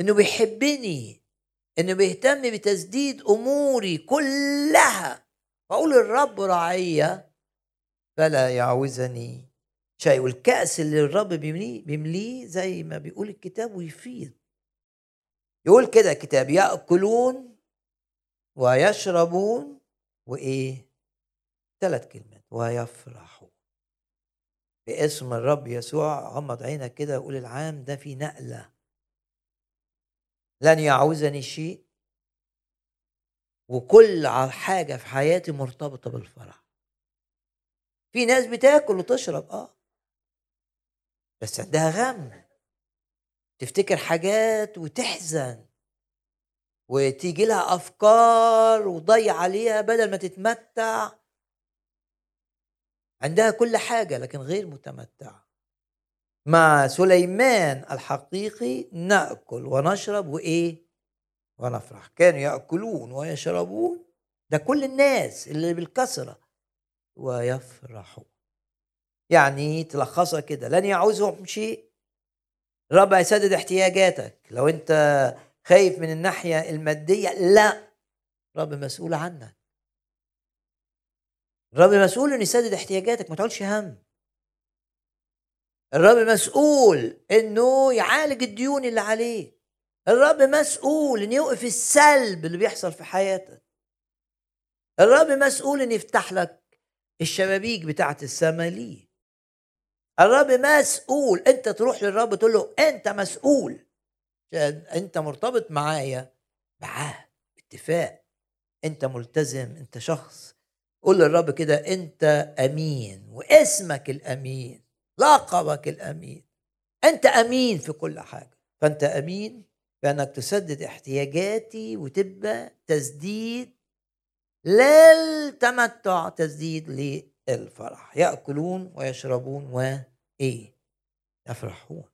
إنه بيحبني إنه بيهتم بتسديد أموري كلها. وأقول الرب رعية فلا يعوزني شيء. والكأس اللي الرب بيمليه بيمليه زي ما بيقول الكتاب ويفيض. يقول كده الكتاب يأكلون ويشربون وإيه؟ ثلاث كلمات ويفرحون. باسم الرب يسوع غمض عينك كده وقول العام ده في نقلة. لن يعوزني شيء. وكل حاجة في حياتي مرتبطة بالفرح. في ناس بتاكل وتشرب آه. بس عندها غم. تفتكر حاجات وتحزن وتيجي لها أفكار وضيع عليها بدل ما تتمتع. عندها كل حاجة لكن غير متمتعة. مع سليمان الحقيقي نأكل ونشرب وإيه؟ ونفرح. كانوا يأكلون ويشربون. ده كل الناس اللي بالكسرة ويفرحون. يعني تلخصها كده. لن يعوزهم شيء الرب هيسدد احتياجاتك. لو انت خايف من الناحية المادية لا. الرب مسؤول عنك. الرب مسؤول إنه يسدد احتياجاتك ما تقولش هم. الرب مسؤول إنه يعالج الديون اللي عليه. الرب مسؤول إنه يوقف السلب اللي بيحصل في حياتك. الرب مسؤول إنه يفتح لك الشبابيك بتاعت السماء ليه. الرب مسؤول. انت تروح للرب تقول له انت مسؤول. عشان انت مرتبط معايا بعهد اتفاق انت ملتزم انت شخص. قول للرب كده انت امين واسمك الامين لقبك الامين. انت امين في كل حاجة. فانت امين بانك تسدد احتياجاتي وتبقى تسديد للتمتع تزديد للفرح يأكلون ويشربون وإيه يفرحون.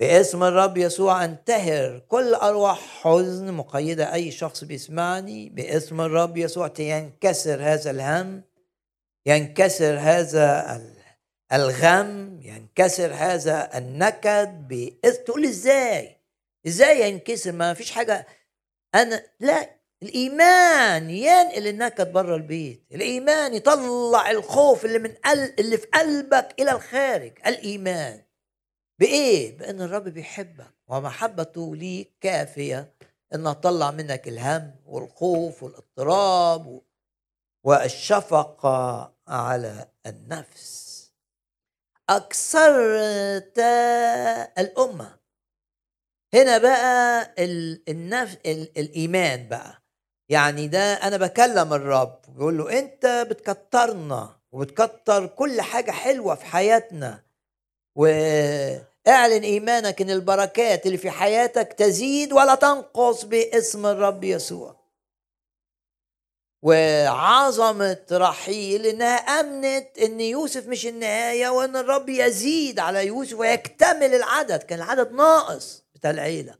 باسم الرب يسوع انتهر كل أرواح حزن مقيدة. أي شخص بيسمعني باسم الرب يسوع ينكسر هذا الهم ينكسر هذا الغم ينكسر هذا النكد تقول إزاي؟ إزاي ينكسر؟ ما فيش حاجة. أنا لا الإيمان ينقل النكد بره البيت. الإيمان يطلع الخوف اللي من قل... اللي في قلبك إلى الخارج. الإيمان. بإيه؟ بإن الرب بيحبك. ومحبته ليك كافية. انها تطلع منك الهم والخوف والاضطراب والشفقة على النفس. أكثرت الأمة. هنا بقى النف... الإيمان بقى. يعني ده أنا بكلم الرب بيقول له أنت بتكترنا وبتكتر كل حاجة حلوة في حياتنا واعلن إيمانك إن البركات اللي في حياتك تزيد ولا تنقص باسم الرب يسوع. وعظمة رحيل إنها أمنت إن يوسف مش النهاية وإن الرب يزيد على يوسف ويكتمل العدد كان العدد ناقص بتاع العيلة.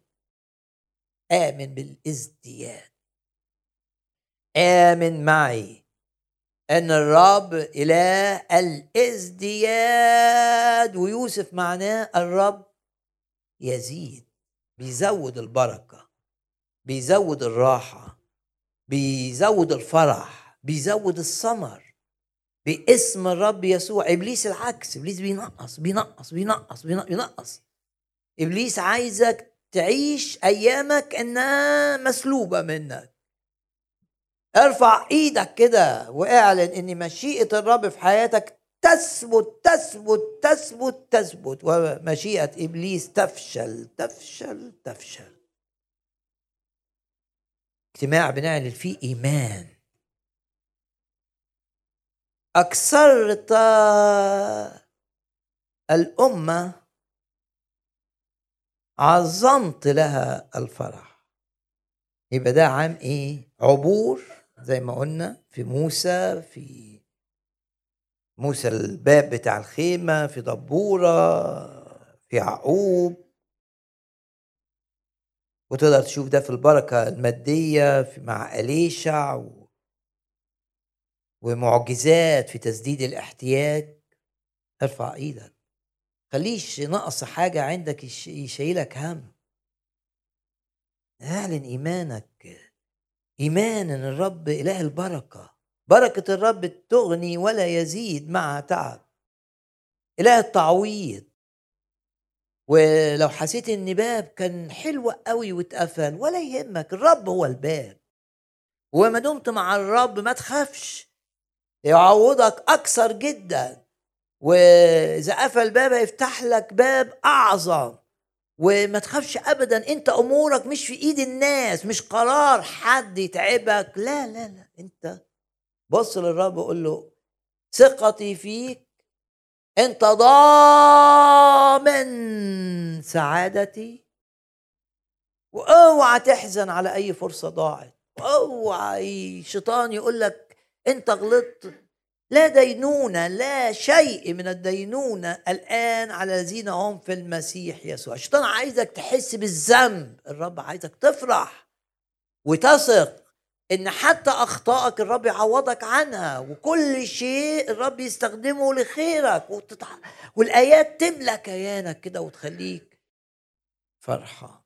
آمن بالإزدياد. آمن معي أن الرب إله الازدياد ويوسف معناه الرب يزيد بيزود البركة بيزود الراحة بيزود الفرح بيزود الثمر باسم الرب يسوع. إبليس العكس إبليس بينقص بينقص بينقص بينقص. إبليس عايزك تعيش أيامك إنها مسلوبة منك. ارفع إيدك كده واعلن ان مشيئة الرب في حياتك تثبت تثبت تثبت تثبت. ومشيئة إبليس تفشل تفشل تفشل. اجتماع بنعلن فيه إيمان. أكثرت الأمة عظمت لها الفرح. يبقى ده عام إيه؟ عبور. زي ما قلنا في موسى في موسى الباب بتاع الخيمة في دبورة في يعقوب. وتقدر تشوف ده في البركة المادية في مع أليشع و... ومعجزات في تسديد الاحتياج. ارفع إيدك. خليش نقص حاجة عندك يشيلك هم. اعلن إيمانك. إيمان إن الرب إله البركة. بركة الرب تغني ولا يزيد معها تعب. إله التعويض. ولو حسيت إن باب كان حلو قوي واتقفل ولا يهمك الرب هو الباب. وما دمت مع الرب ما تخافش. يعوضك أكثر جدا. وإذا قفل باب هيفتح لك باب أعظم. وما تخافش ابدا أنت أمورك مش في إيد الناس مش قرار حد يتعبك. لا لا لا أنت بص للرب وقول له ثقتي فيك أنت ضامن سعادتي. وأوعى تحزن على أي فرصة ضاعت. وأوعى شيطان يقول لك أنت غلطت. لا دينونة لا شيء من الدينونة الآن على الذين هم في المسيح يسوع. الشيطان عايزك تحس بالذنب. الرب عايزك تفرح وتثق إن حتى أخطائك الرب يعوضك عنها وكل شيء الرب يستخدمه لخيرك وتتع... والآيات تملى كيانك كده وتخليك فرحه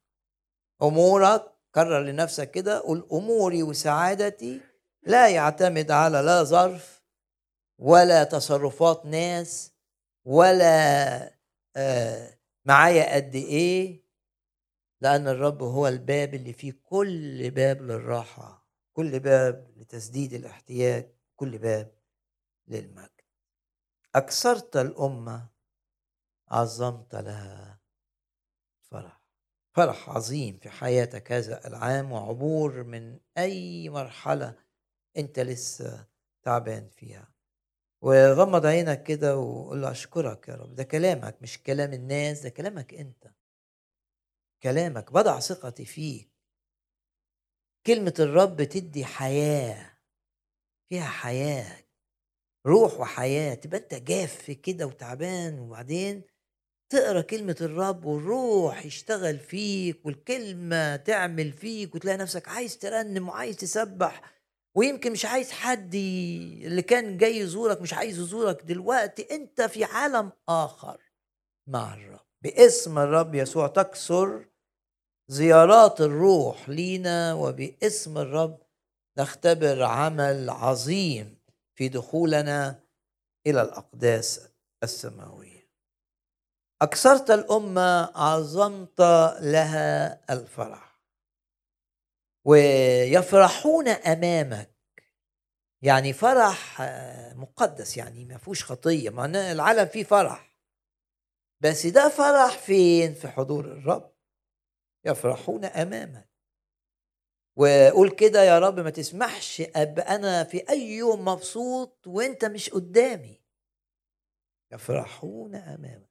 أمورك كرر لنفسك كده قول أموري وسعادتي لا يعتمد على لا ظرف ولا تصرفات ناس ولا آه معايا قد إيه لأن الرب هو الباب اللي فيه كل باب للراحة كل باب لتسديد الاحتياج كل باب للمجد. أكثرت الأمة عظمت لها فرح فرح عظيم في حياتك هذا العام وعبور من أي مرحلة أنت لسه تعبان فيها. وغمض عينك كده وقول له أشكرك يا رب. ده كلامك مش كلام الناس ده كلامك أنت. كلامك بضع ثقتي فيك. كلمة الرب تدي حياة فيها حياة روح وحياة. تبقى أنت جاف كده وتعبان وبعدين تقرأ كلمة الرب والروح يشتغل فيك والكلمة تعمل فيك وتلاقي نفسك عايز ترنم وعايز تسبح ويمكن مش عايز حد اللي كان جاي يزورك مش عايز يزورك دلوقتي أنت في عالم آخر مع الرب. باسم الرب يسوع تكسر زيارات الروح لينا وباسم الرب نختبر عمل عظيم في دخولنا إلى الأقداس السماوية. أكثرت الأمة عظمت لها الفرح. ويفرحون أمامك. يعني فرح مقدس يعني ما فيهوش خطية. معناه العالم فيه فرح. بس ده فرح فين؟ في حضور الرب. يفرحون أمامك. وقول كده يا رب ما تسمحش ابقى أنا في أي يوم مبسوط وأنت مش قدامي. يفرحون أمامك.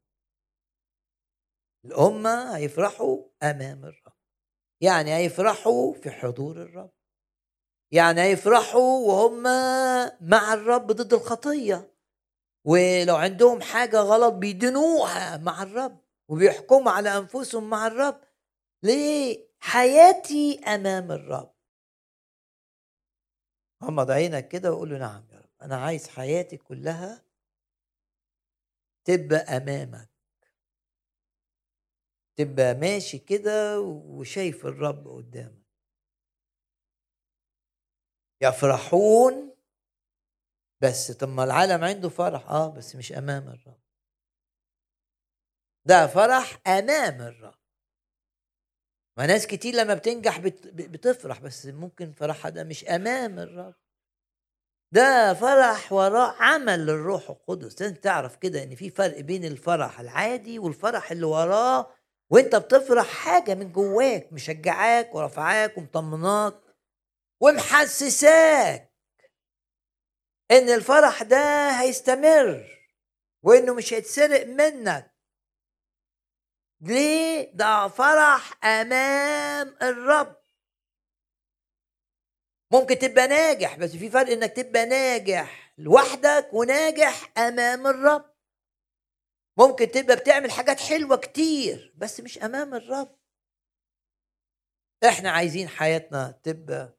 الأمة هيفرحوا أمام الرب. يعني هيفرحوا في حضور الرب. يعني هيفرحوا وهم مع الرب ضد الخطية. ولو عندهم حاجة غلط بيدنوها مع الرب وبيحكموا على أنفسهم مع الرب. ليه حياتي أمام الرب. غمض عينك كده وقول له نعم يا رب. أنا عايز حياتي كلها تبقى أمامك. تبقى ماشي كده وشايف الرب قدامك. يفرحون بس طب ما العالم عنده فرح. آه بس مش أمام الرب. ده فرح أمام الرب. ما ناس كتير لما بتنجح بتفرح بس ممكن فرحها ده مش أمام الرب. ده فرح وراء عمل للروح القدس. لازم تعرف كده إن في فرق بين الفرح العادي والفرح اللي وراه وانت بتفرح حاجة من جواك مشجعاك ورفعاك ومطمناك ومحسساك إن الفرح ده هيستمر وإنه مش هيتسرق منك. ليه؟ ده فرح أمام الرب. ممكن تبقى ناجح بس في فرق إنك تبقى ناجح لوحدك وناجح أمام الرب. ممكن تبقى بتعمل حاجات حلوة كتير بس مش أمام الرب. إحنا عايزين حياتنا تبقى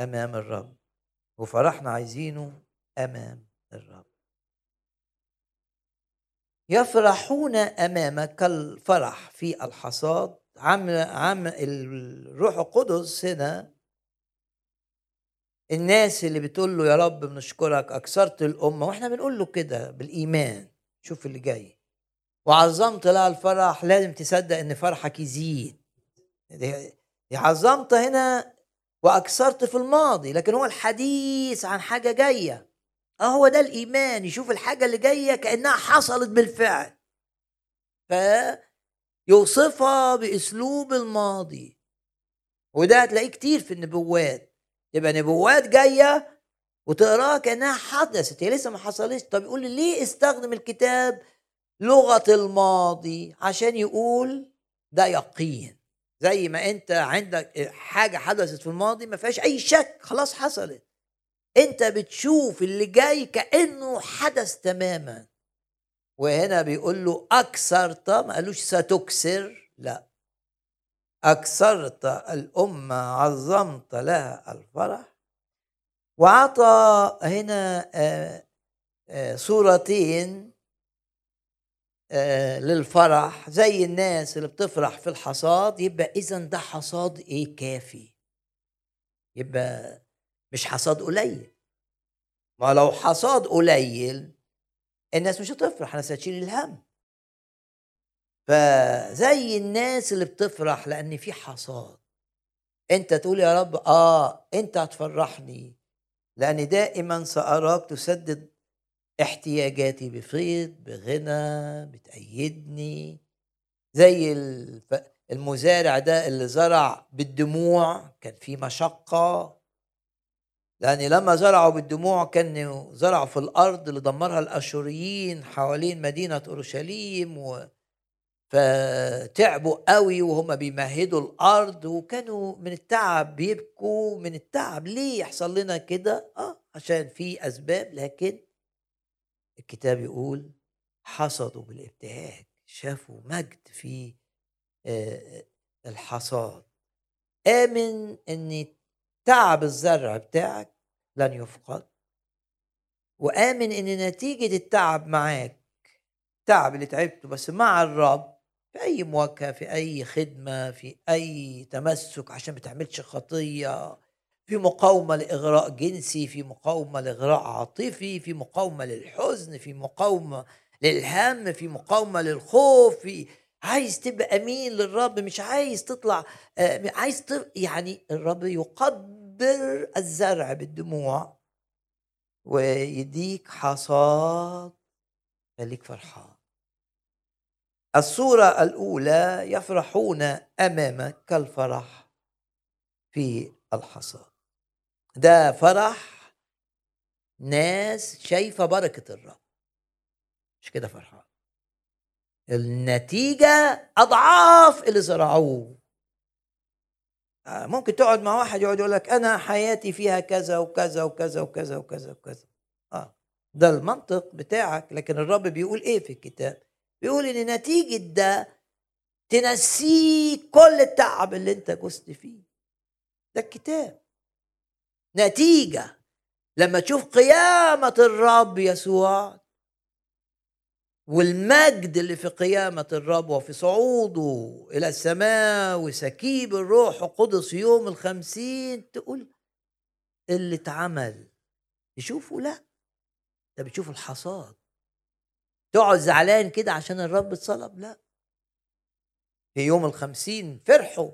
أمام الرب وفرحنا عايزينه أمام الرب. يفرحون أمامك كالفرح في الحصاد. عم عم الروح القدس هنا الناس اللي بتقول له يا رب بنشكرك أكثرت الأمة وإحنا بنقول له كده بالإيمان. شوف اللي جاي. وعظمت لها الفرح لازم تصدق إن فرحك يزيد. عظمت هنا وأكثرت في الماضي لكن هو الحديث عن حاجة جاية. هو ده الإيمان يشوف الحاجة اللي جاية كأنها حصلت بالفعل. فيوصفها بأسلوب الماضي. وده هتلاقيه كتير في النبوات. يبقى نبوات جاية وتقرأها كأنها حدثت هي لسه ما حصلتش. طب يقول لي ليه استخدم الكتاب لغة الماضي؟ عشان يقول ده يقين. زي ما أنت عندك حاجة حدثت في الماضي ما فيهاش أي شك خلاص حصلت. أنت بتشوف اللي جاي كأنه حدث تماما. وهنا بيقول له اكثرت ما قالوش ستكسر لا. أكثرت الأمة عظمت لها الفرح. وعطى هنا آه، آه، صورتين آه، للفرح زي الناس اللي بتفرح في الحصاد يبقى اذا ده حصاد إيه؟ كافي. يبقى مش حصاد قليل. ما لو حصاد قليل الناس مش هتفرح الناس هتشيل الهم. فزي الناس اللي بتفرح لأن في حصاد. أنت تقول يا رب آه أنت هتفرحني. لأن دائما سأراك تسدد احتياجاتي بفيض بغنى بتأيدني زي المزارع ده اللي زرع بالدموع كان في مشقة. لأن لما زرعوا بالدموع كانوا زرعوا في الأرض اللي دمرها الأشوريين حوالين مدينة أورشليم و فتعبوا قوي وهم بيمهدوا الأرض وكانوا من التعب بيبكوا من التعب. ليه يحصل لنا كده؟ آه عشان في أسباب لكن الكتاب يقول حصدوا بالابتهاج شافوا مجد في آه، الحصاد. آمن إن تعب الزرع بتاعك لن يفقد وآمن إن نتيجة التعب معاك التعب اللي تعبته بس مع الرب في أي مواجهة في أي خدمة في أي تمسك عشان ما تعملش خطية في مقاومة لإغراء جنسي في مقاومة لإغراء عاطفي في مقاومة للحزن في مقاومة للهم في مقاومة للخوف في عايز تبقى أمين للرب مش عايز تطلع آه، عايز يعني الرب يقدر الزرع بالدموع ويديك حصاد خليك فرحان. الصورة الأولى يفرحون أمامك كالفرح في الحصاد. ده فرح ناس شايفة بركة الرب. مش كده فرحان؟ النتيجة أضعاف اللي زرعوه. آه، ممكن تقعد مع واحد يقعد يقول لك أنا حياتي فيها كذا وكذا وكذا وكذا وكذا وكذا. آه ده المنطق بتاعك. لكن الرب بيقول إيه في الكتاب؟ بيقول إن نتيجة ده تنسيك كل التعب اللي أنت جزت فيه. ده الكتاب. نتيجة. لما تشوف قيامة الرب يسوع والمجد اللي في قيامة الرب وفي صعوده إلى السماء وسكيب الروح القدس يوم الخمسين تقول اللي اتعمل. تشوفه لا. ده بتشوف الحصاد. تقعد زعلان كده عشان الرب اتصلب؟ لا. في يوم الخمسين فرحوا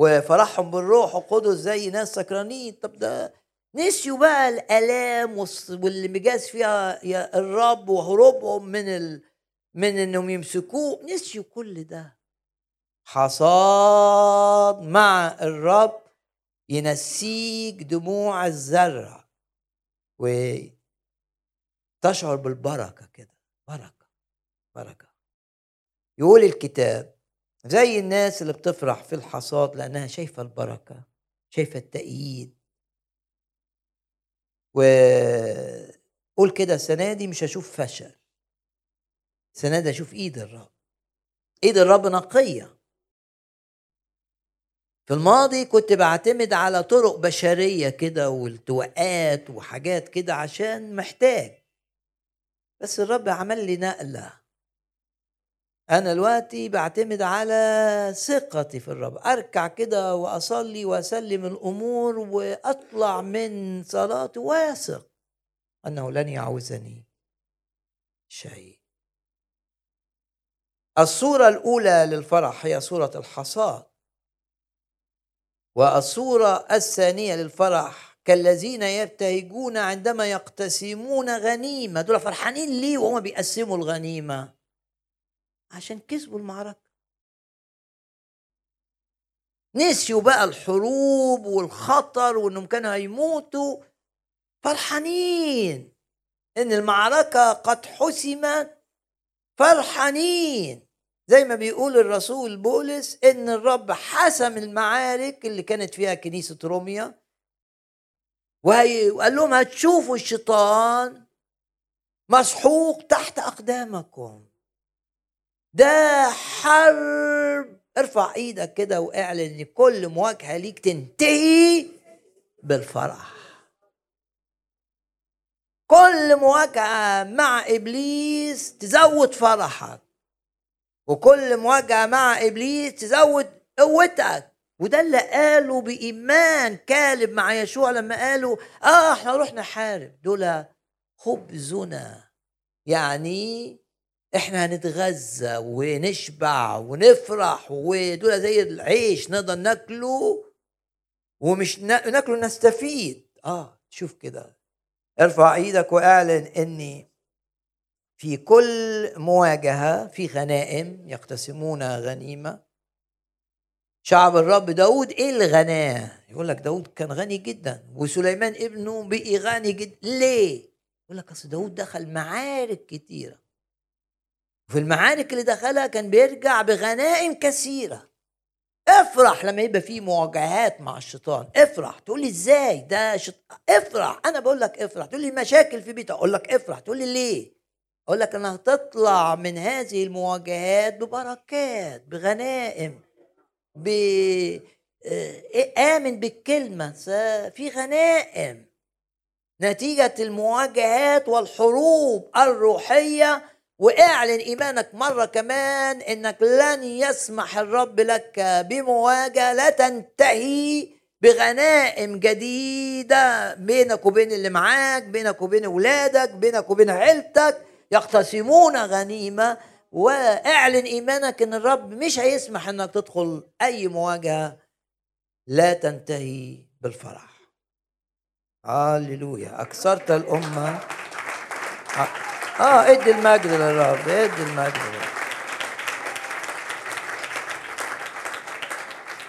وفرحهم بالروح القدس زي ناس سكرانين. طب ده نسيوا بقى الآلام واللي مجاز فيها يا الرب وهروبهم من ال... من إنهم يمسكوه. نسيوا كل ده. حصاد مع الرب ينسيك دموع الزرع وتشعر بالبركة كده. بركة بركة. يقول الكتاب زي الناس اللي بتفرح في الحصاد لأنها شايفة البركة شايفة التأييد. وقول كده السنة دي مش هشوف فشل. السنة دي هشوف إيد الرب. إيد الرب نقية. في الماضي كنت بعتمد على طرق بشرية كده والتوقات وحاجات كده عشان محتاج. بس الرب عمل لي نقلة. أنا دلوقتي بعتمد على ثقتي في الرب. أركع كده وأصلي وأسلم الأمور وأطلع من صلاتي واثق أنه لن يعوزني شيء. الصورة الأولى للفرح هي صورة الحصاد. والصورة الثانية للفرح كالذين يبتهجون عندما يقتسمون غنيمة. دول فرحانين ليه وهم بيقسموا الغنيمة؟ عشان كسبوا المعركة. نسيوا بقى الحروب والخطر وإنهم كانوا هيموتوا. فرحانين إن المعركة قد حسمت. فرحانين. زي ما بيقول الرسول بولس إن الرب حسم المعارك اللي كانت فيها كنيسة روميا. وقال لهم هتشوفوا الشيطان مسحوق تحت أقدامكم. ده حرب. ارفع إيدك كده وإعلن إن كل مواجهة ليك تنتهي بالفرح. كل مواجهة مع إبليس تزود فرحك وكل مواجهة مع إبليس تزود قوتك. وده اللي قاله بإيمان كالب مع يشوع لما قالوا آه إحنا نروح نحارب دول خبزنا. يعني إحنا هنتغذى ونشبع ونفرح ودول زي العيش نقدر ناكله ومش ناكله نستفيد. آه شوف كده. ارفع إيدك وأعلن اني في كل مواجهة في غنائم يقتسمون غنيمة. شعب الرب داود إيه اللي غناه يقول لك داود كان غني جدا وسليمان ابنه بقي غني جدا ليه؟ يقول لك أصل داود دخل معارك كتيرة. في المعارك اللي دخلها كان بيرجع بغنائم كثيرة. افرح لما يبقى في مواجهات مع الشيطان. افرح. تقول لي إزاي؟ ده شط... افرح. أنا بقول لك افرح. تقول لي مشاكل في بيتك. أقول لك افرح. تقول لي ليه؟ أقول لك إنها تطلع من هذه المواجهات ببركات بغنائم. ب آه، آمن بالكلمة في غنائم نتيجة المواجهات والحروب الروحية واعلن إيمانك مرة كمان إنك لن يسمح الرب لك بمواجهة لا تنتهي بغنائم جديدة بينك وبين اللي معاك بينك وبين اولادك بينك وبين عيلتك يقتسمون غنيمة. واعلن إيمانك إن الرب مش هيسمح إنك تدخل أي مواجهة لا تنتهي بالفرح. هللويا. أكثرت الأمة. آه إدي المجد للرب إدي المجد للرب.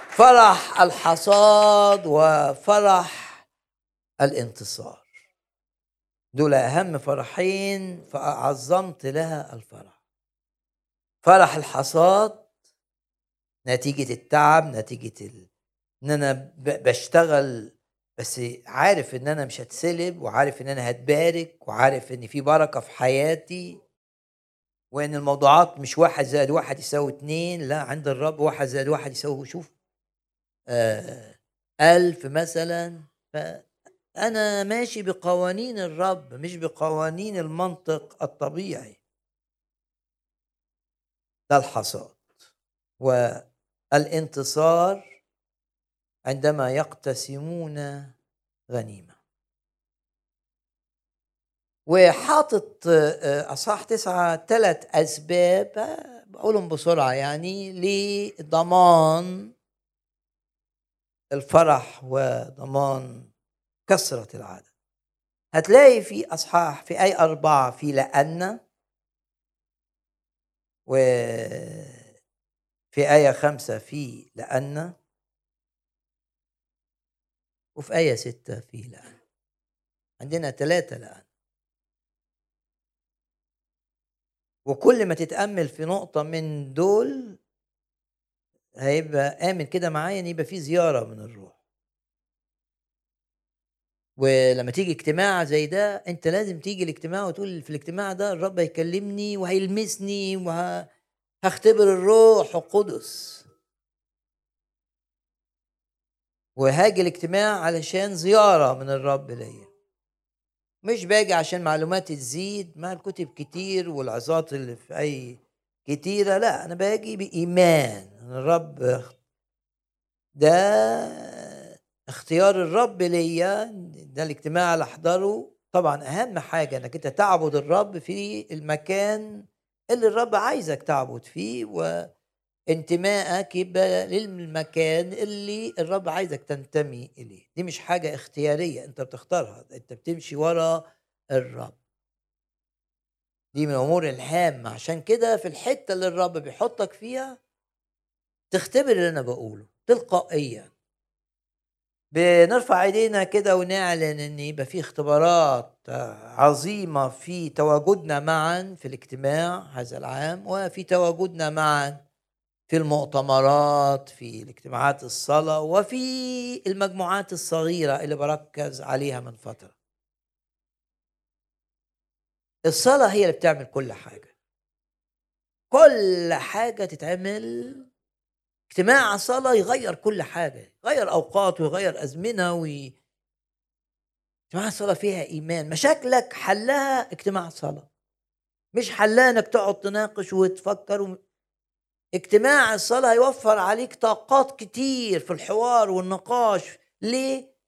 فرح الحصاد وفرح الانتصار. دول أهم فرحين فعظمت لها الفرح. فرح الحصاد نتيجة التعب نتيجة ال... إن أنا بشتغل بس عارف إن أنا مش هتسلب وعارف إن أنا هتبارك وعارف إن في بركة في حياتي وإن الموضوعات مش واحد زائد واحد يساوي اتنين لا عند الرب واحد زائد واحد يساوي شوف آه ألف مثلا. فأنا ماشي بقوانين الرب مش بقوانين المنطق الطبيعي. ده الحصاد. والانتصار عندما يقتسمون غنيمة. وحاطط آه، أصح تسعة ثلاث أسباب بقولهم بسرعة يعني لضمان الفرح وضمان كثرة العدد. هتلاقي في أصحاح في أي أربعة في لأن وفي آية خمسة في لأن وفي آية ستة في لأن. عندنا ثلاثة لأن. وكل ما تتأمل في نقطة من دول هيبقى آمن كده معايا إن يبقى في زيارة من الروح. ولما تيجي اجتماع زي ده أنت لازم تيجي الاجتماع وتقول في الاجتماع ده الرب هيكلمني وهيلمسني وهختبر الروح القدس. وهاجي الاجتماع علشان زيارة من الرب ليا. مش باجي عشان معلوماتي تزيد ما الكتب كتير والعظات اللي في أي كتيرة لا أنا باجي بإيمان الرب ده اختيار الرب ليا ده الاجتماع اللي أحضره. طبعا أهم حاجة إنك أنت تعبد الرب في المكان اللي الرب عايزك تعبد فيه و انتمائك يبقى للمكان اللي الرب عايزك تنتمي إليه. دي مش حاجة اختيارية أنت بتختارها أنت بتمشي ورا الرب. دي من الأمور الهامة. عشان كده في الحتة اللي الرب بيحطك فيها تختبر اللي أنا بقوله تلقائيا. بنرفع إيدينا كده ونعلن إن يبقى في اختبارات عظيمة في تواجدنا معا في الاجتماع هذا العام وفي تواجدنا معا في المؤتمرات في الاجتماعات الصلاة وفي المجموعات الصغيرة اللي بركز عليها من فترة. الصلاة هي اللي بتعمل كل حاجة. كل حاجة تتعمل اجتماع صلاة يغير كل حاجة يغير أوقات ويغير أزمنة وي... اجتماع الصلاة فيها إيمان. مشاكلك حلها اجتماع صلاة مش حلها إنك تقعد تناقش وتفكر و... اجتماع الصلاة هيوفر عليك طاقات كتير في الحوار والنقاش. ليه؟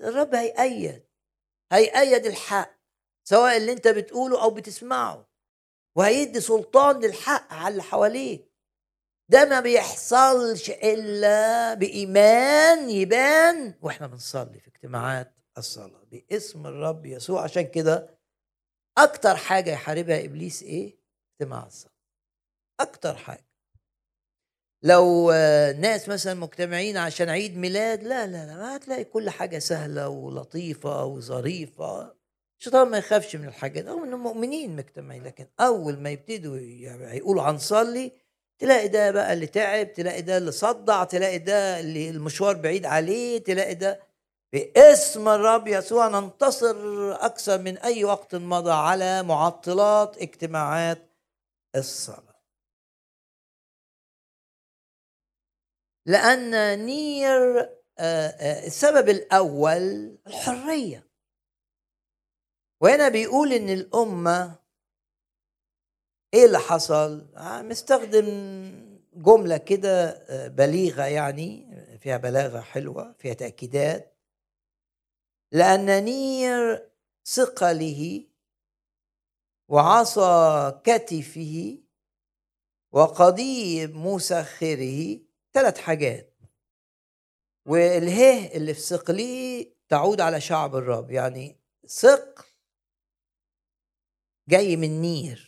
الرب هيأيد هيأيد الحق سواء اللي أنت بتقوله أو بتسمعه وهيدي سلطان للحق على اللي حواليك. ده ما بيحصلش إلا بإيمان يبان. وإحنا بنصلي في اجتماعات الصلاة باسم الرب يسوع. عشان كده أكتر حاجة يحاربها إبليس إيه؟ اجتماع الصلاة. أكتر حاجة. لو ناس مثلا مجتمعين عشان عيد ميلاد لا لا لا ما هتلاقي كل حاجة سهلة ولطيفة وظريفة. الشيطان ما يخافش من الحاجات رغم انهم مؤمنين مجتمعين لكن أول ما يبتدوا يقولوا هنصلي تلاقي ده بقى اللي تعب تلاقي ده اللي صدع تلاقي ده اللي المشوار بعيد عليه تلاقي ده باسم الرب يسوع ننتصر أكثر من أي وقت مضى على معطلات اجتماعات الصلاة. لأن نير آه، آه، السبب الأول الحرية. وهنا بيقول إن الأمة إيه اللي حصل؟ آه، مستخدم جملة كده بليغة يعني فيها بلاغة حلوة فيها تأكيدات. لأن نير ثقله وعصا كتفه وقضيب مسخره ثلاث حاجات. والهه اللي في ثقله تعود على شعب الرب يعني ثقل جاي من نير.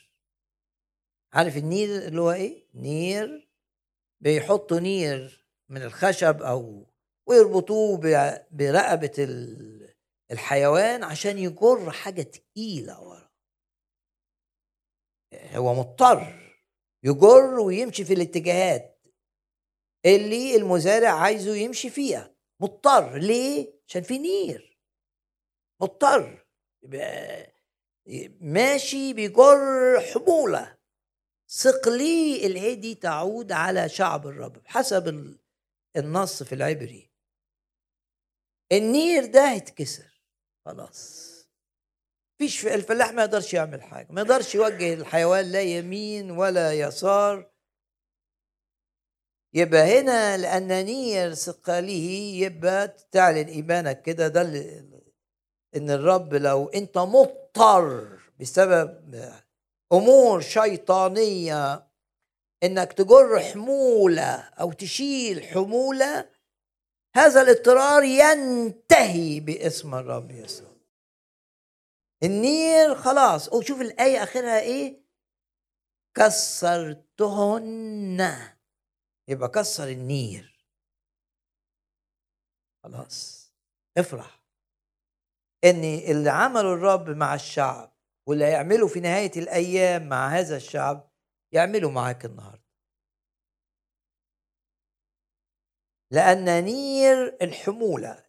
عارف النير اللي هو إيه؟ نير بيحطوا نير من الخشب أو ويربطوه برقبة الحيوان عشان يجر حاجة تقيلة ورا. هو مضطر يجر ويمشي في الاتجاهات اللي المزارع عايزه يمشي فيها. مضطر. ليه؟ عشان في نير. مضطر. ماشي بيجر حمولة ثقلي الهدي تعود على شعب الرب حسب النص في العبري. النير ده هيتكسر. خلاص. فيش الفلاح ما يقدرش يعمل حاجة ما يقدرش يوجه الحيوان لا يمين ولا يسار. يبقى هنا لأن نير ثقاله يبقى تعلن إيمانك كده. ده إن الرب لو أنت مضطر بسبب أمور شيطانية إنك تجر حمولة أو تشيل حمولة هذا الاضطرار ينتهي باسم الرب يسوع. النير خلاص. وشوف الآية آخرها إيه؟ كسرتهن. يبقى كسر النير خلاص. افرح. ان اللي عمله الرب مع الشعب. واللي هيعمله في نهاية الأيام مع هذا الشعب يعمله معاك النهاردة. لأن نير الحمولة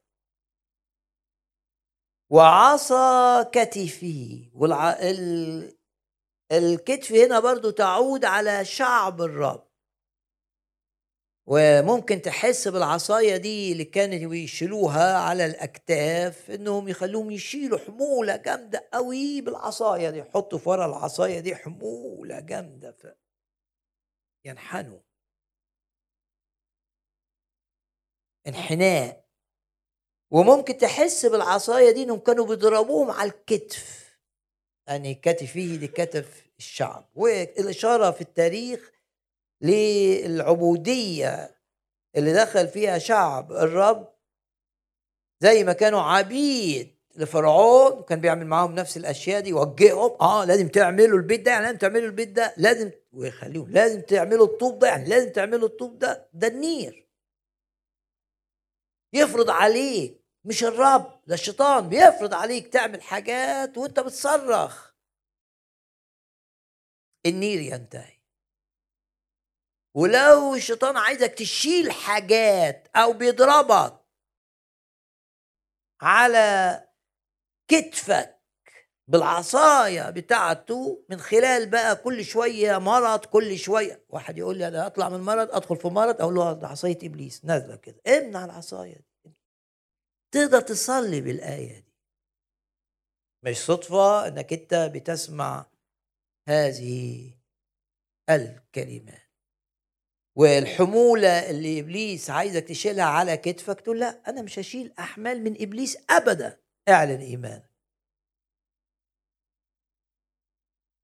وعصا كتفه والع... ال... الكتف هنا برضو تعود على شعب الرب. وممكن تحس بالعصاية دي اللي كانوا يشيلوها على الأكتاف إنهم يخلوهم يشيلوا حمولة جامدة قوي بالعصاية دي. يحطوا في ورا العصاية دي حمولة جامدة ف... ينحنوا. انحناء. وممكن تحس بالعصاية دي إنهم كانوا بيضربوهم على الكتف. يعني كتفه لكتف الشعب. والإشارة في التاريخ للعبودية اللي دخل فيها شعب الرب زي ما كانوا عبيد لفرعون كان بيعمل معاهم نفس الأشياء دي يوجههم. آه لازم تعملوا البيت ده يعني لازم تعملوا البيت ده لازم ويخليهم لازم تعملوا الطوب ده يعني لازم تعملوا الطوب ده ده النير. يفرض عليك مش الرب ده الشيطان بيفرض عليك تعمل حاجات وانت بتصرخ. النير ينتهي. ولو الشيطان عايزك تشيل حاجات أو بيضربك على كتفك بالعصاية بتاعته من خلال بقى كل شوية مرض كل شوية. واحد يقول لي أنا أطلع من مرض أدخل في مرض أقول له ده عصاية إبليس نازلة كده. امنع العصاية دي. تقدر تصلي بالآية دي. مش صدفة أنك أنت بتسمع هذه الكلمات. والحمولة اللي إبليس عايزك تشيلها على كتفك تقول لا أنا مش هشيل أحمال من إبليس أبدا. اعلن إيمانك.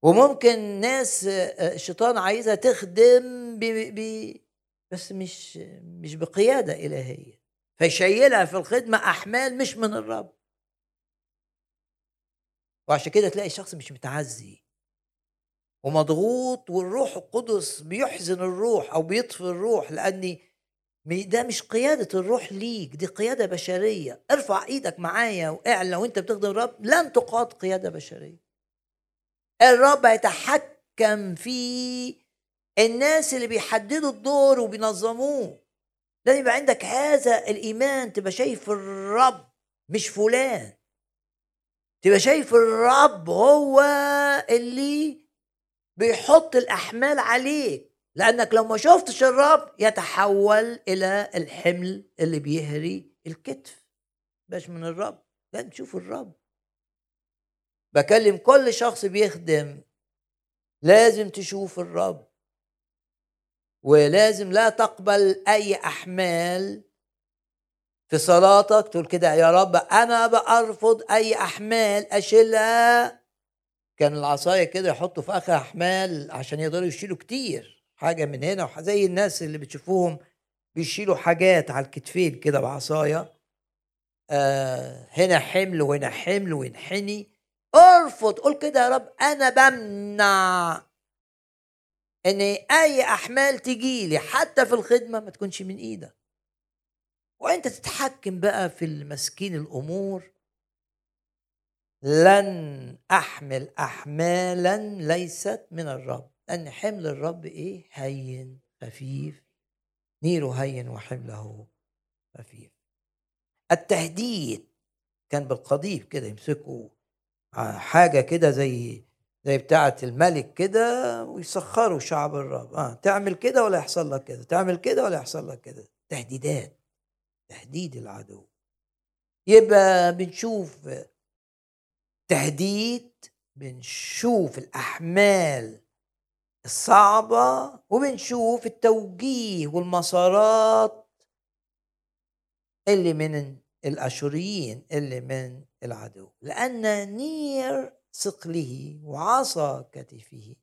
وممكن ناس آه، الشيطان عايزها تخدم بي بي بس مش مش بقيادة إلهية. فيشيلها في الخدمة أحمال مش من الرب. وعشان كده تلاقي شخص مش متعزي. ومضغوط والروح القدس بيحزن الروح أو بيطفي الروح لأني ده مش قيادة الروح ليك دي قيادة بشرية. ارفع إيدك معايا واعلى وانت بتخدم الرب لن تقاد قيادة بشرية. الرب هيتحكم في الناس اللي بيحددوا الدور وبينظموه. لازم يبقى عندك هذا الإيمان تبقى شايف الرب مش فلان. تبقى شايف الرب هو اللي بيحط الأحمال عليك لأنك لو ما شفتش الرب يتحول إلى الحمل اللي بيهري الكتف. باش من الرب لازم تشوف الرب. بكلم كل شخص بيخدم لازم تشوف الرب. ولازم لا تقبل أي أحمال في صلاتك تقول كده يا رب أنا برفض أي أحمال أشيلها كان العصاية كده يحطوا في آخر أحمال عشان يقدروا يشيلوا كتير حاجة من هنا زي الناس اللي بتشوفوهم بيشيلوا حاجات على الكتفين كده بعصاية. آه هنا حمل وهنا حمل وينحني. أرفض قول كده يا رب أنا بمنع إن أي أحمال تجي لي حتى في الخدمة ما تكونش من إيدك. وأنت تتحكم بقى في المسكين الأمور لن أحمل احمالا ليست من الرب. لأن حمل الرب إيه؟ هين خفيف. نيره هين وحمله خفيف. التهديد كان بالقضيب كده يمسكوا حاجة كده زي زي بتاعة الملك كده ويسخروا شعب الرب. آه تعمل كده ولا يحصل لك كده؟ تعمل كده ولا يحصل لك كده؟ تهديدات تهديد العدو. يبقى بنشوف تهديد بنشوف الأحمال الصعبة وبنشوف التوجيه والمسارات اللي من الأشوريين اللي من العدو. لأن نير ثقله وعصا كتفه.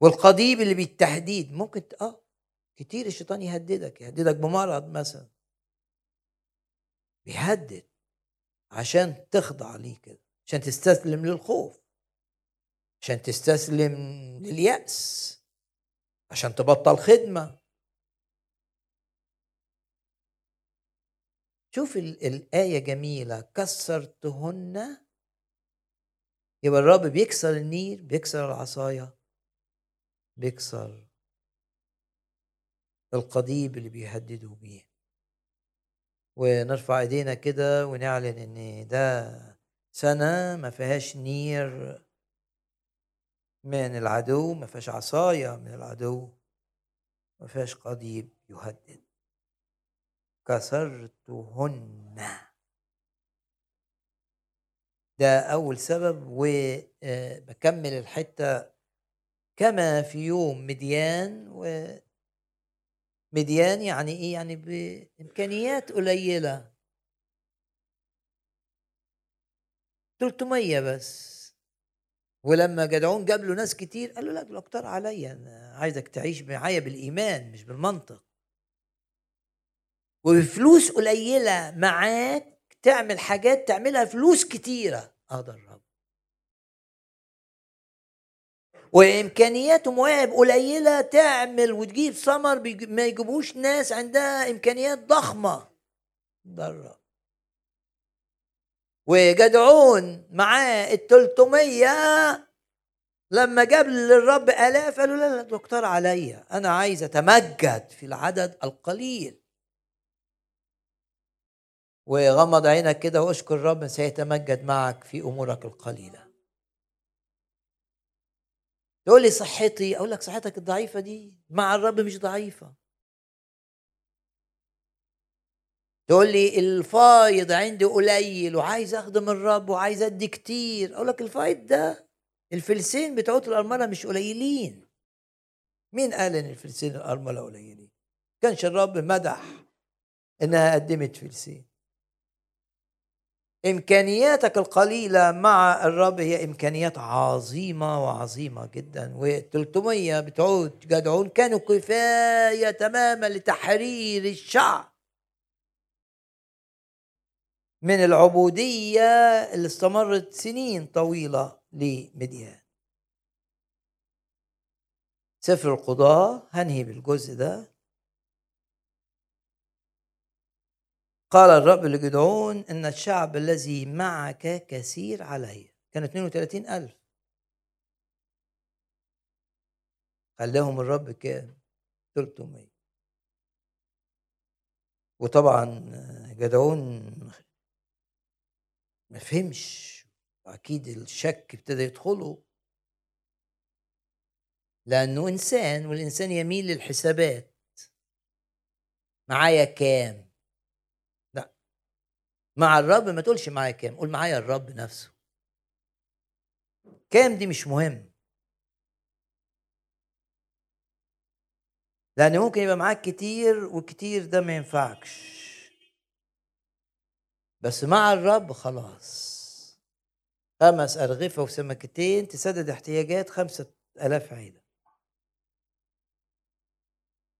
والقضيب اللي بالتحديد ممكن آه كتير الشيطان يهددك يهددك بمرض مثلا. بيهدد. عشان تخضع ليه كده عشان تستسلم للخوف عشان تستسلم لليأس عشان تبطل خدمة. شوف الآية جميلة كسرتهن. يبقى الرب بيكسر النير بيكسر العصاية بيكسر القضيب اللي بيهددوا بيه ونرفع إيدينا كده ونعلن إن ده سنة ما فيهاش نير من العدو ما فيهاش عصاية من العدو ما فيهاش قضيب يهدد. كسرتهن. ده أول سبب وبكمل الحتة كما في يوم مديان مديان يعني إيه؟ يعني بامكانيات قليلة. 300 بس. ولما جدعون جاب له ناس كتير قال له لا دول أكتر عليا أنا عايزك تعيش معايا بالإيمان مش بالمنطق. وبفلوس قليلة معاك تعمل حاجات تعملها فلوس كتيرة. أقدر وإمكانيات ومواهب قليلة تعمل وتجيب ثمر ما يجيبوش ناس عندها إمكانيات ضخمة. بره وجدعون معاه ال 300 لما جاب للرب آلاف قالوا لا لا دكتور عليا أنا عايز أتمجد في العدد القليل. وغمض عينك كده واشكر الرب سيتمجد معك في أمورك القليلة. تقول لي صحتي أقول لك صحتك الضعيفة دي مع الرب مش ضعيفة. تقول لي الفايض عندي قليل وعايز أخدم الرب وعايز أدي كتير. أقول لك الفايض ده الفلسين بتوعت الأرملة مش قليلين. مين قال إن الفلسين الأرملة قليلين؟ كانش الرب مدح إنها قدمت فلسين. إمكانياتك القليلة مع الرب هي إمكانيات عظيمة وعظيمة جدا. و300 بتوع جدعون كانوا كفاية تماما لتحرير الشعب من العبودية اللي استمرت سنين طويلة لمديان. سفر القضاة هنهي بالجزء ده. قال الرب لجدعون إن الشعب الذي معك كثير علي. كان 32 ألف. خلاهم الرب كام؟ 300 وطبعا جدعون ما فهمش. واكيد الشك ابتدى يدخله. لأنه إنسان والإنسان يميل للحسابات. معايا كام؟ مع الرب ما تقولش معايا كام قول معايا الرب نفسه. كام دي مش مهم. لأن ممكن يبقى معاك كتير وكتير ده ما ينفعكش. بس مع الرب خلاص. خمس أرغفة وسمكتين تسدد احتياجات خمسة ألاف عيلة.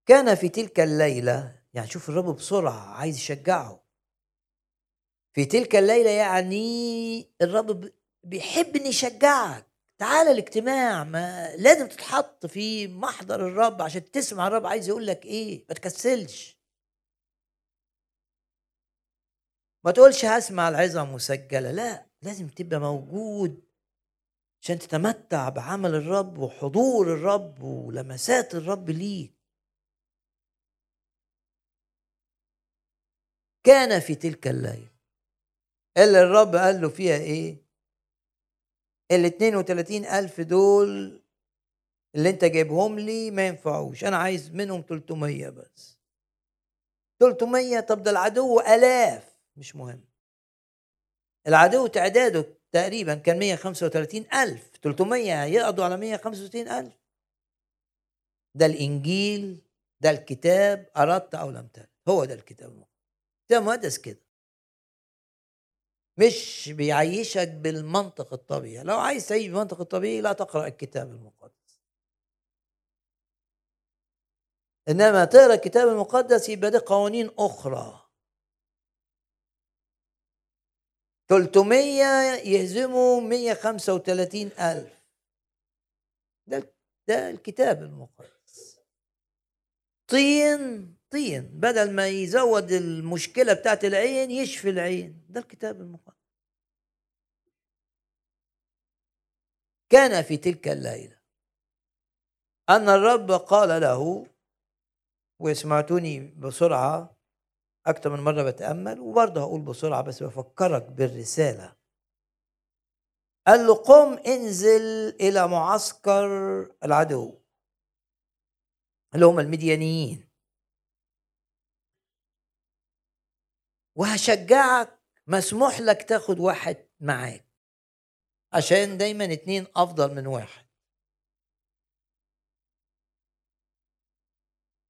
كان في تلك الليلة يعني شوف الرب بسرعة عايز يشجعه. في تلك الليلة يعني الرب بيحب ان يشجعك. تعال الاجتماع ما لازم تتحط في محضر الرب عشان تسمع الرب عايز يقول لك إيه ما تكسلش. ما تقولش هسمع العظة مسجلة لا لازم تبقى موجود عشان تتمتع بعمل الرب وحضور الرب ولمسات الرب ليك. كان في تلك الليل اللي الرب قال له فيها إيه؟ ال 32 ألف دول اللي أنت جايبهم لي ما ينفعوش. أنا عايز منهم 300 بس. 300 طب ده العدو آلاف. مش مهم. العدو تعداده تقريبا كان 135 ألف. 300 يقضوا على 135 ألف. ده الإنجيل ده الكتاب أردت أو لم ترد. هو ده الكتاب. المقدس ده مقدس كده. مش بيعيشك بالمنطق الطبيعي. لو عايز تعيش بالمنطق الطبيعي لا تقرأ الكتاب المقدس. إنما تقرأ الكتاب المقدس يبقى ده قوانين أخرى. 300 يهزموا 135 ألف. ده ده الكتاب المقدس. طين طين بدل ما يزود المشكلة بتاعت العين يشفي العين. ده الكتاب المقدس. كان في تلك الليلة. أن الرب قال له وسمعتوني بسرعة أكتر من مرة بتأمل وبرضه هقول بسرعة بس بفكرك بالرسالة. قال له قم انزل إلى معسكر العدو. اللي هم المديانيين. وهشجعك مسموح لك تاخد واحد معاك. عشان دايما اتنين أفضل من واحد.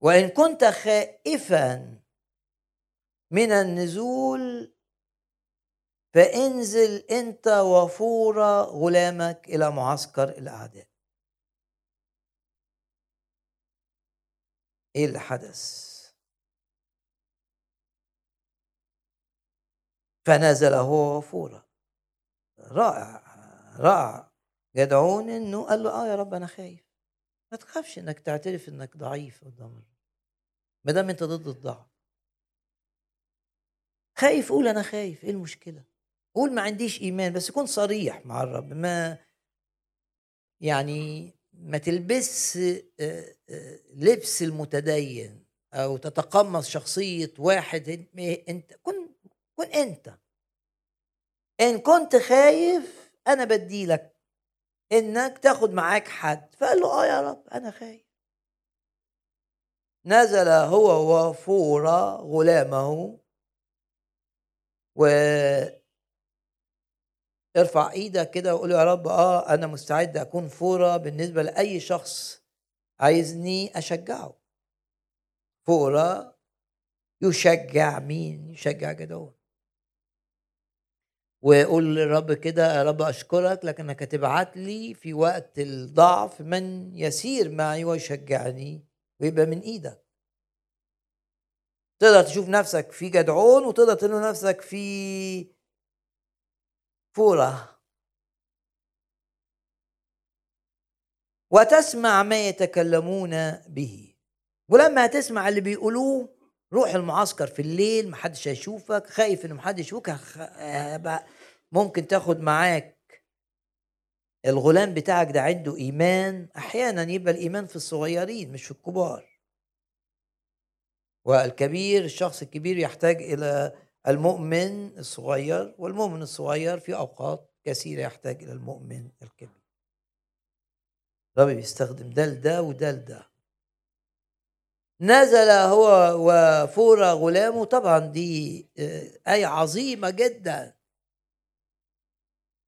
وإن كنت خائفا من النزول فانزل أنت وفور غلامك إلى معسكر الأعداء. إيه اللي حدث فنزل هو وفورا رائع رائع. جدعون إنه قال له آه يا رب أنا خايف. ما تخافش إنك تعترف إنك ضعيف قدام ما دام أنت ضد الضعف. خايف قول أنا خايف. إيه المشكلة؟ قول ما عنديش إيمان بس كن صريح مع الرب. ما يعني ما تلبس آه، آه، لبس المتدين أو تتقمص شخصية واحد. انت كن كن أنت. إن كنت خايف أنا بدي لك. إنك تاخد معاك حد. فقال له آه يا رب أنا خايف. نزل هو وفور غلامه. و ارفع إيدك كده وقول يا رب آه أنا مستعد أكون فورة بالنسبة لأي شخص عايزني أشجعه. فورة يشجع مين؟ يشجع جدعون. وقول للرب كده يا رب أشكرك لكنك تبعت لي في وقت الضعف من يسير معي ويشجعني ويبقى من إيدك. تقدر تشوف نفسك في جدعون وتقدر تشوف نفسك في فورة. وتسمع ما يتكلمون به. ولما تسمع اللي بيقولوه روح المعسكر في الليل محدش هيشوفك خايف إن محدش يشوفك ممكن تاخد معاك الغلام بتاعك ده عنده إيمان أحيانا يبقى الإيمان في الصغيرين مش في الكبار. والكبير الشخص الكبير يحتاج إلى المؤمن الصغير والمؤمن الصغير في أوقات كثيرة يحتاج إلى المؤمن الكبير. الرب بيستخدم ده لده وده لده. نزل هو وفور غلامه. طبعا دي آه، آية عظيمة جدا.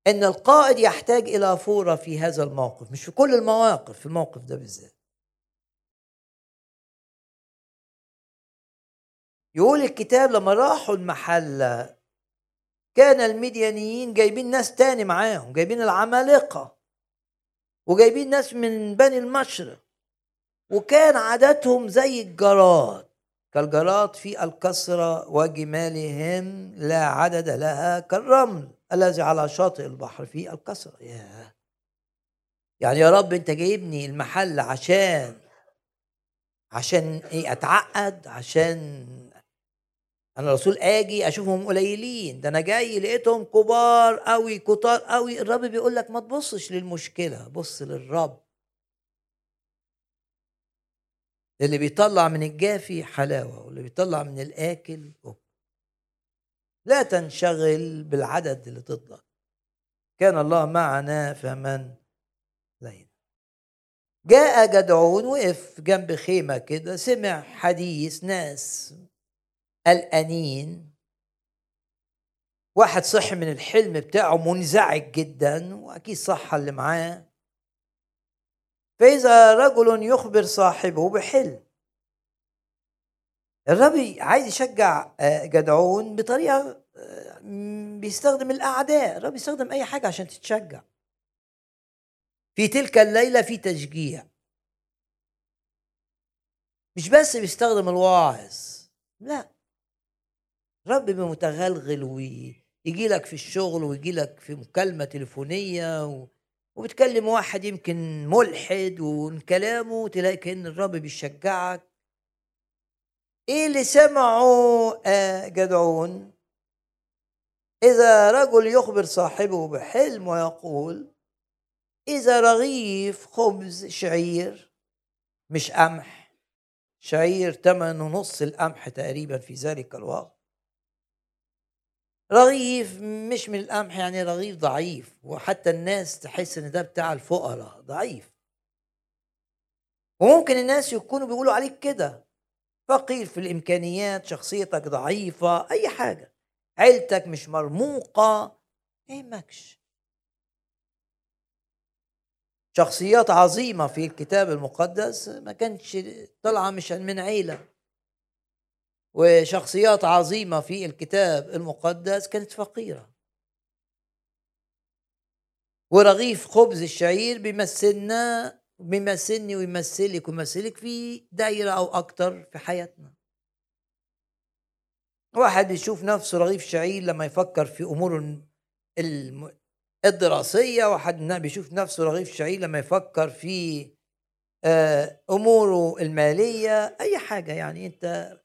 إن القائد يحتاج إلى فوره في هذا الموقف مش في كل المواقف في الموقف ده بالذات. يقول الكتاب لما راحوا المحله كان المديانيين جايبين ناس تاني معاهم جايبين العمالقة وجايبين ناس من بني المشرق. وكان عاداتهم زي الجراد كالجراد في الكسرة وجمالهم لا عدد لها كالرمل الذي على شاطئ البحر في الكسرة. ياه! يعني يا رب انت جايبني المحل عشان عشان إيه أتعقد عشان أنا الرسول آجي أشوفهم قليلين. ده أنا جاي لقيتهم كبار قوي كتار قوي الرب بيقول لك ما تبصش للمشكلة بص للرب. اللي بيطلع من الجافي حلاوة واللي بيطلع من الآكل أوه. لا تنشغل بالعدد اللي ضدك كان الله معنا فمن لينا جاء جدعون وقف جنب خيمة كده سمع حديث ناس قلقانين. واحد صحي من الحلم بتاعه منزعج جدا وأكيد صح اللي معاه. فإذا رجل يخبر صاحبه بحلم. الرب عايز يشجع آه، جدعون بطريقة آه، بيستخدم الأعداء. الرب بيستخدم أي حاجة عشان تتشجع. في تلك الليلة في تشجيع. مش بس بيستخدم الواعظ لا. رب متغلغل ويجي لك في الشغل ويجي لك في مكالمة تليفونية و... وبتكلم واحد يمكن ملحد وكلامه تلاقي كأن الرب بيشجعك. إيه اللي سمعه؟ آه جدعون إذا رجل يخبر صاحبه بحلم ويقول إذا رغيف خبز شعير مش قمح شعير تمن نص القمح تقريبا في ذلك الوقت. رغيف مش من القمح يعني رغيف ضعيف. وحتى الناس تحس إن ده بتاع الفقراء ضعيف. وممكن الناس يكونوا بيقولوا عليك كده. فقير في الإمكانيات شخصيتك ضعيفة أي حاجة. عيلتك مش مرموقة يهمكش. شخصيات عظيمة في الكتاب المقدس ما كانتش طالعة مش من عيلة. وشخصيات عظيمة في الكتاب المقدس كانت فقيرة. ورغيف خبز الشعير بيمثلنا بيمثلني ويمثلك ويمثلك في دايرة أو أكتر في حياتنا. واحد بيشوف نفسه رغيف شعير لما يفكر في امور الدراسية واحد بيشوف نفسه رغيف شعير لما يفكر في آه، أموره المالية أي حاجة يعني أنت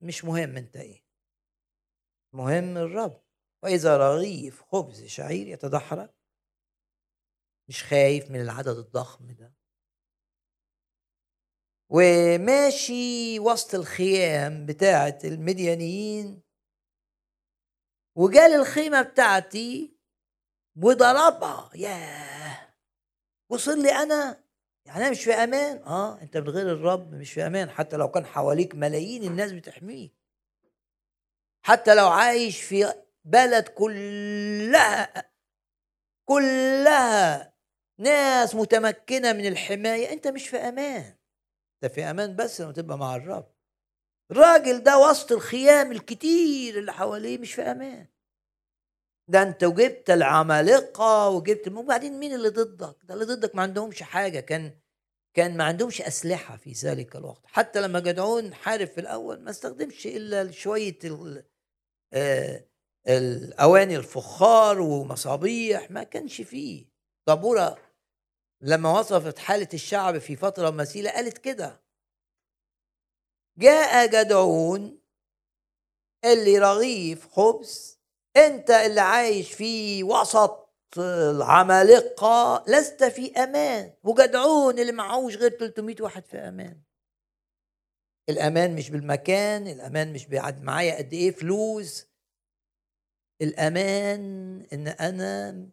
مش مهم أنت إيه. مهم الرب. وإذا رغيف خبز شعير يتدحرج مش خايف من العدد الضخم ده. وماشي وسط الخيام بتاعة المديانيين وجال الخيمة بتاعتي وضربها. ياه! وصل لي أنا يعني أنا مش في أمان. آه أنت من غير الرب مش في أمان. حتى لو كان حواليك ملايين الناس بتحميك. حتى لو عايش في بلد كلها كلها ناس متمكنة من الحماية أنت مش في أمان. أنت في أمان بس لما تبقى مع الرب. الراجل ده وسط الخيام الكتير اللي حواليه مش في أمان. ده انت وجبت العمالقة وجبت وبعدين مين اللي ضدك؟ ده اللي ضدك ما عندهمش حاجة كان كان ما عندهمش أسلحة في ذلك الوقت. حتى لما جدعون حارب في الأول ما استخدمش إلا شوية آه الأواني الفخار ومصابيح ما كانش فيه. طابورة لما وصفت حالة الشعب في فترة مثيله قالت كده. جاء جدعون اللي رغيف خبز أنت اللي عايش في وسط العمالقة لست في أمان. وجدعون اللي معهوش غير 300 واحد في أمان. الأمان مش بالمكان الأمان مش بعد معايا قد إيه فلوس. الأمان إن أنا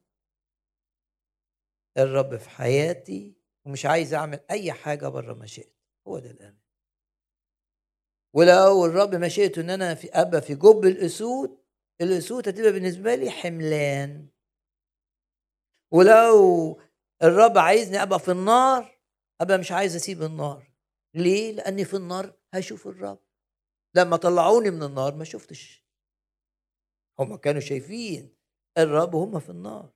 الرب في حياتي ومش عايز أعمل أي حاجة بره مشيئته هو ده الأمان. ولو الرب مشيئته إن أنا في أبقى في جب الأسود الأسود هتبقى بالنسبة لي حملان. ولو الرب عايزني أبقى في النار أبقى مش عايز أسيب النار. ليه؟ لأني في النار هشوف الرب. لما طلعوني من النار ما شفتش. هم كانوا شايفين الرب وهم في النار.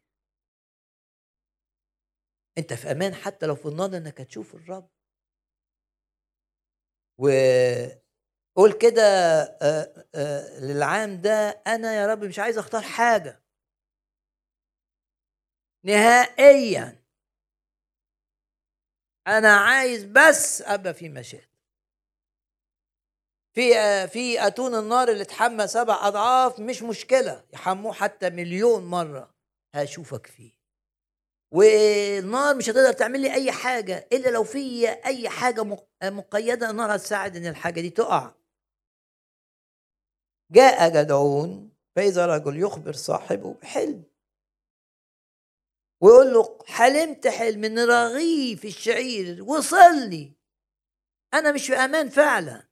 أنت في أمان حتى لو في النار انك هتشوف الرب. وقول كده للعام ده أنا يا رب مش عايز أختار حاجة. نهائيا. أنا عايز بس أبقى في مشاهد في في أتون النار اللي اتحمى سبع أضعاف مش مشكلة يحموه حتى مليون مرة. هشوفك فيه. والنار مش هتقدر تعمل لي أي حاجة إلا لو في أي حاجة مقيدة النار هتساعد إن الحاجة دي تقع. جاء جدعون فإذا رجل يخبر صاحبه بحلم ويقول له حلمت حلم إن رغيف الشعير وصل لي أنا مش في أمان فعلا.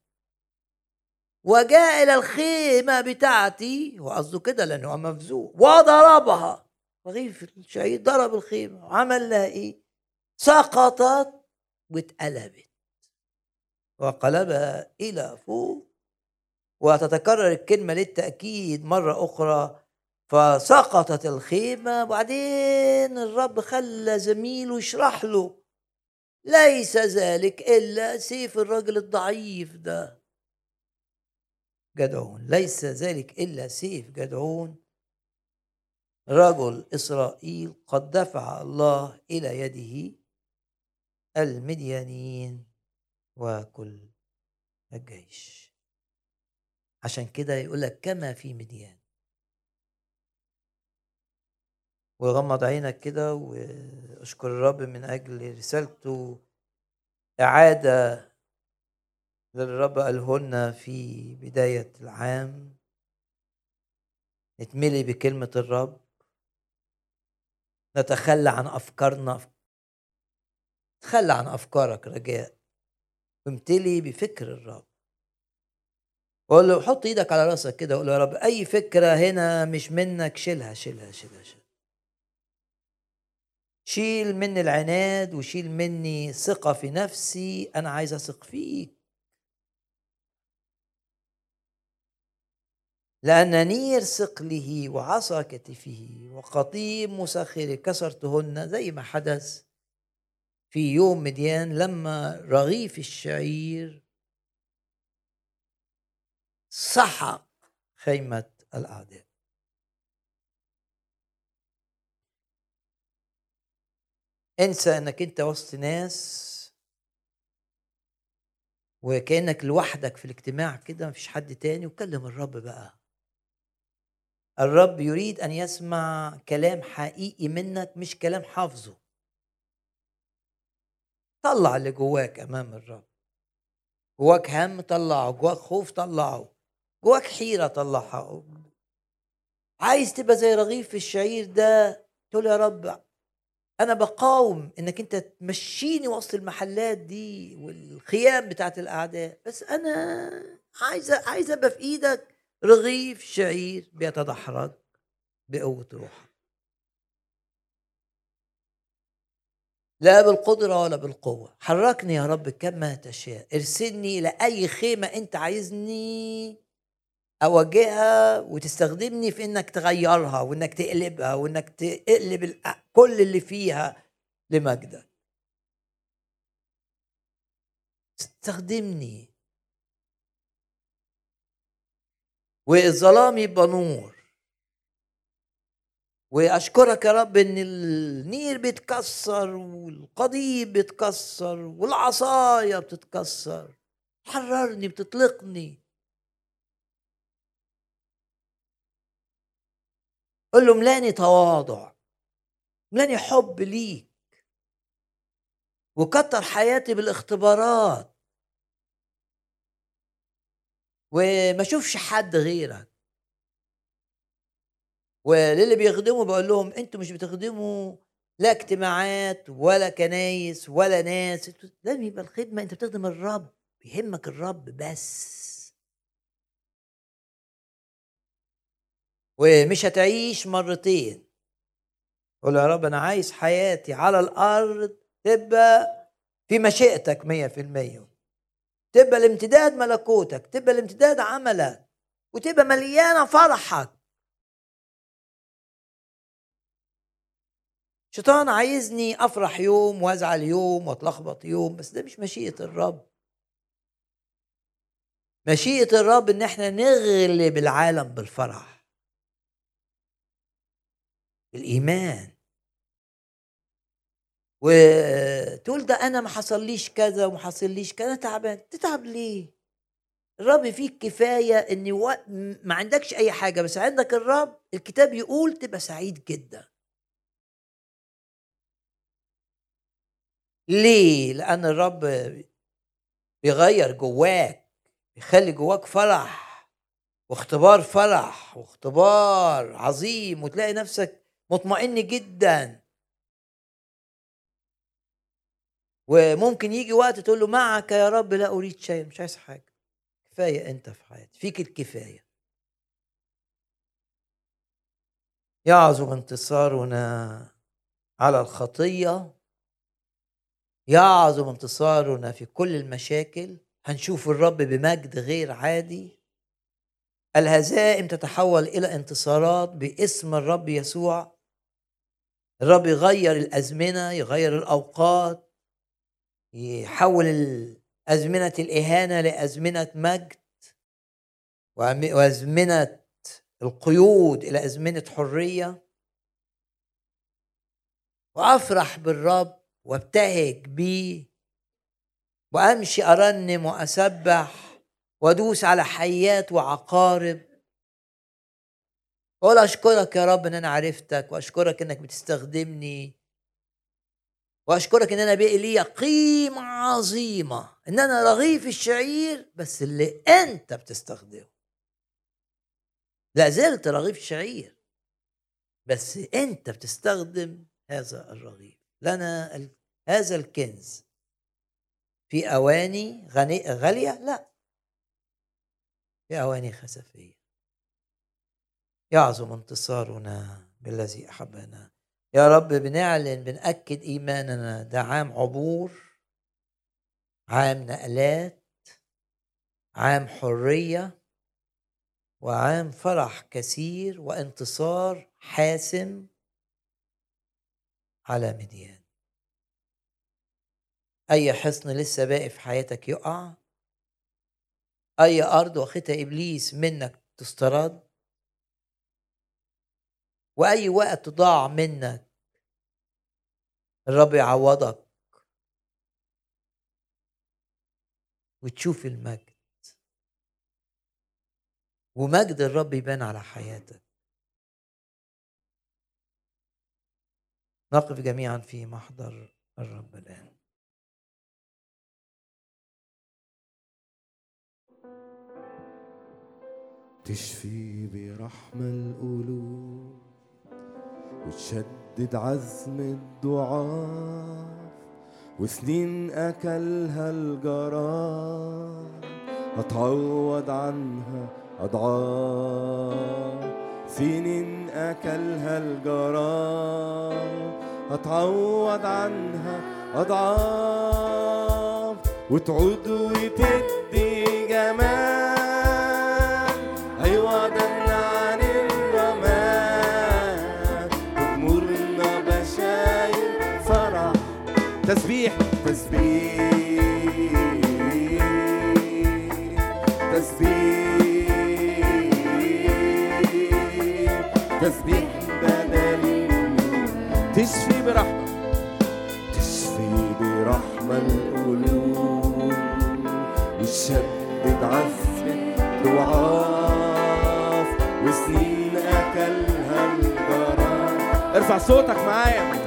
وجاء إلى الخيمة بتاعتي وقصده كده لأنه مفزوع وضربها. رغيف الشعير ضرب الخيمة وعمل لها إيه؟ سقطت واتقلبت. وقلبها إلى فوق وتتكرر الكلمة للتأكيد مرة أخرى فسقطت الخيمة. وبعدين الرب خلى زميله يشرح له ليس ذلك إلا سيف الرجل الضعيف ده. جدعون ليس ذلك إلا سيف جدعون. رجل إسرائيل قد دفع الله إلى يده المديانين وكل الجيش. عشان كده يقول لك كما في مديان. وغمض عينك كده واشكر الرب من أجل رسالته. إعادة للرب قاله لنا في بداية العام. نتملي بكلمة الرب. نتخلى عن أفكارنا. تخلى عن أفكارك رجاء. وامتلي بفكر الرب. وقول له حط إيدك على راسك كده وقول له يا رب أي فكرة هنا مش منك شيلها شيلها شيلها, شيلها. شيل مني العناد وشيل مني ثقة في نفسي أنا عايز أثق فيك لأن نير ثقله وعصا كتفه وقطيب مسخر كسرتهن زي ما حدث في يوم مديان لما رغيف الشعير سحق خيمة الأعداء. انسى إنك أنت وسط ناس وكأنك لوحدك في الاجتماع كده مفيش حد تاني وكلم الرب بقى. الرب يريد أن يسمع كلام حقيقي منك مش كلام حافظه. طلع اللي جواك أمام الرب. جواك هم طلعه جواك خوف طلعه. جواك حيرة طلعها. عايز تبقى زي رغيف الشعير ده تقول يا رب أنا بقاوم إنك أنت تمشيني وسط المحلات دي والخيام بتاعت الأعداء بس أنا عايزه عايزه أبقى في إيدك رغيف شعير بيتدحرج بقوة روحك. لا بالقدرة ولا بالقوة. حركني يا رب كما تشاء. ارسلني إلى أي خيمة أنت عايزني. اواجهها وتستخدمني في إنك تغيرها وإنك تقلبها وإنك تقلب كل اللي فيها لمجدك. استخدمني. والظلام يبقى نور. وأشكرك يا رب إن النير بيتكسر والقضيب بيتكسر والعصاية بتتكسر. حررني بتطلقني. قل له ملاني تواضع ملاني حب ليك. وكتر حياتي بالاختبارات. وما أشوفش حد غيرك. وللي بيخدموا بقول لهم أنتوا مش بتخدموا لا اجتماعات ولا كنايس ولا ناس. لازم يبقى الخدمة أنت بتخدم الرب بيهمك الرب بس. ومش هتعيش مرتين. قول يا رب أنا عايز حياتي على الأرض تبقى في مشيئتك مية في المية تبقى الامتداد ملكوتك تبقى الامتداد عملك وتبقى مليانة فرحك. شيطان عايزني أفرح يوم وأزعل يوم وأتلخبط يوم بس ده مش مشيئة الرب. مشيئة الرب إن إحنا نغلب العالم بالفرح. بالايمان وتقول ده أنا ما حصليش كذا وما حصليش كذا تعبان. تتعب ليه؟ الرب فيك كفاية إن و... ما عندكش أي حاجة بس عندك الرب الكتاب يقول تبقى سعيد جدا. ليه؟ لأن الرب بيغير جواك بيخلي جواك فرح واختبار فرح واختبار عظيم وتلاقي نفسك مطمئن جدا. وممكن يجي وقت تقول له معك يا رب لا أريد شيء مش عايز حاجة. كفاية أنت في حياتي فيك الكفاية. يعظم انتصارنا على الخطية. يعظم انتصارنا في كل المشاكل. هنشوف الرب بمجد غير عادي. الهزائم تتحول إلى انتصارات باسم الرب يسوع. الرب يغير الأزمنة يغير الأوقات يحول أزمنة الإهانة لأزمنة مجد وأزمنة القيود إلى أزمنة حرية. وأفرح بالرب وابتهج بيه وأمشي أرنم وأسبح وأدوس على حيات وعقارب. وأقول أشكرك يا رب إن أنا عرفتك وأشكرك إنك بتستخدمني. وأشكرك إن أنا بقي لي قيمة عظيمة إن أنا رغيف الشعير بس اللي أنت بتستخدمه. لا زلت رغيف شعير بس أنت بتستخدم هذا الرغيف. لنا هذا الكنز. في أواني غني غالية؟ لا. في أواني خسفية. يعظم انتصارنا بالذي أحبنا. يا رب بنعلن بنأكد إيماننا. ده عام عبور عام نقلات عام حرية وعام فرح كثير وانتصار حاسم على مديان أي حصن لسه باقي في حياتك يقع؟ أي أرض واخدها إبليس منك تسترد؟ وأي وقت ضاع منك الرب يعوضك. وتشوف المجد. ومجد الرب يبان على حياتك. نقف جميعا في محضر الرب الآن. تشفي برحمة القلوب. وتشدد عزم الضعاف وسنين أكلها الجرار أتعوض عنها أضعاف. سنين أكلها الجرار أتعوض عنها أضعاف. وتعود وتدي جمال تشفي برحمة. برحمة القلوب. وتشدد عفو ضعاف وسنين أكلها الجرار ارفع صوتك معايا.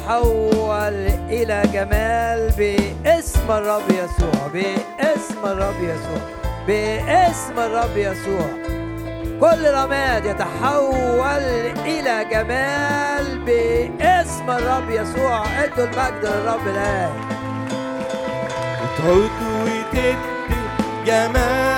تتحول إلى جمال باسم الرب يسوع باسم الرب يسوع باسم الرب يسوع. كل رماد يتحول إلى جمال باسم الرب يسوع. ادوا المجد للرب الآن. تعود وتدي جمال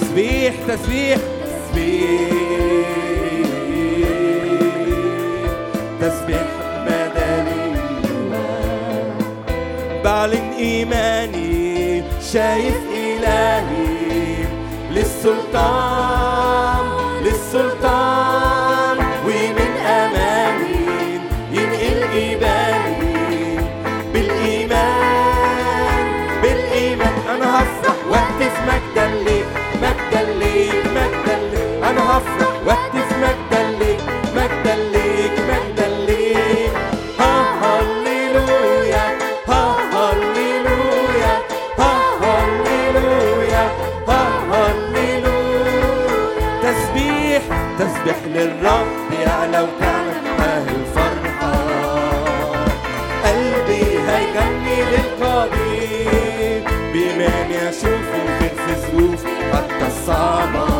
تسبيح تسبيح. تسبيح تسبيح بدني. بعلن إيماني شايف sabah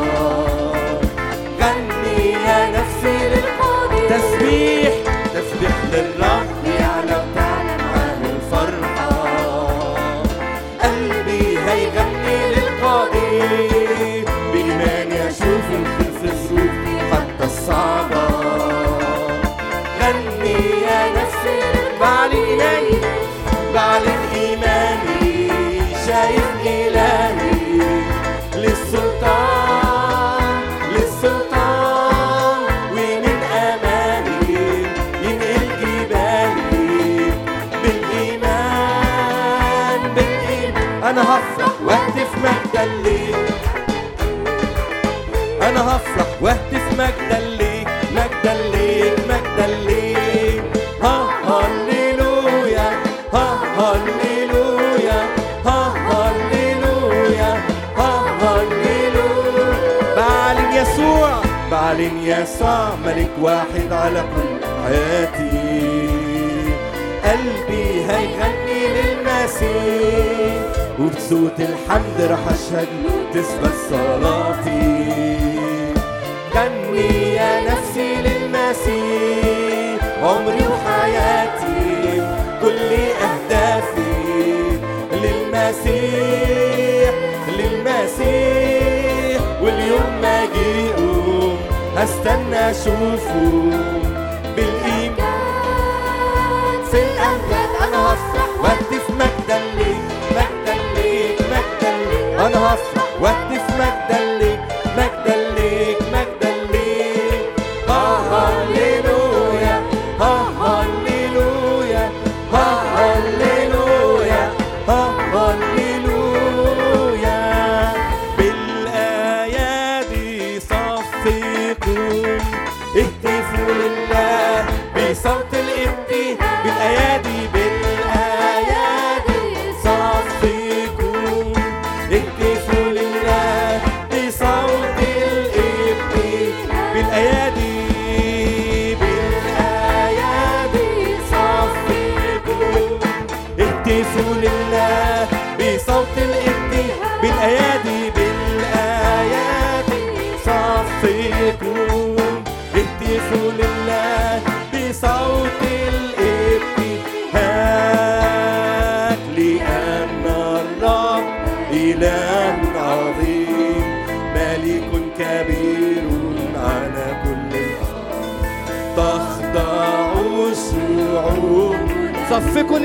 يسوع ملك واحد على كل حياتي. قلبي هيغني للمسيح وبصوت الحمد رح أشهد تثبت صلاتي. غني يا نفسي للمسيح عمري وحياتي 真的舒服。Fui com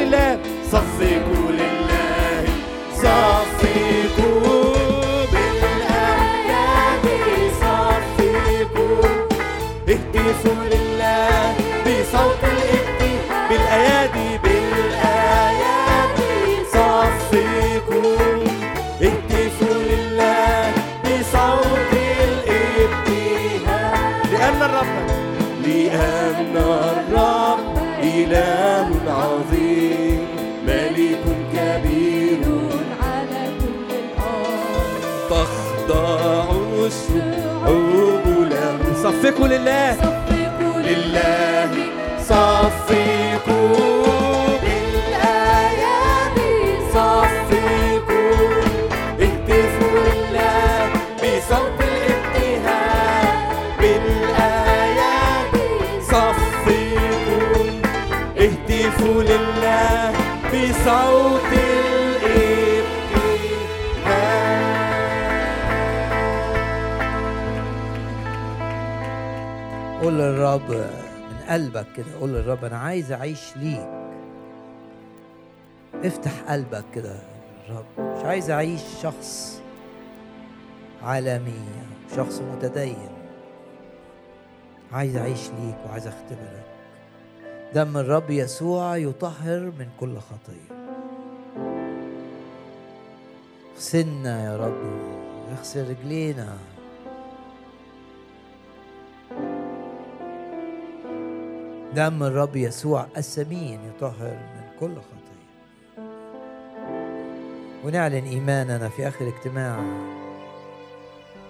الرب آه، من قلبك كده. قول للرب أنا عايز أعيش ليك. افتح قلبك كده الرب مش عايز أعيش شخص عالمي شخص متدين. عايز أعيش ليك وعايز أختبرك. دم الرب يسوع يطهر من كل خطية. اغسلنا يا رب اغسل رجلينا. دم الرب يسوع الثمين يطهر من كل خطيه ونعلن إيماننا في آخر اجتماع.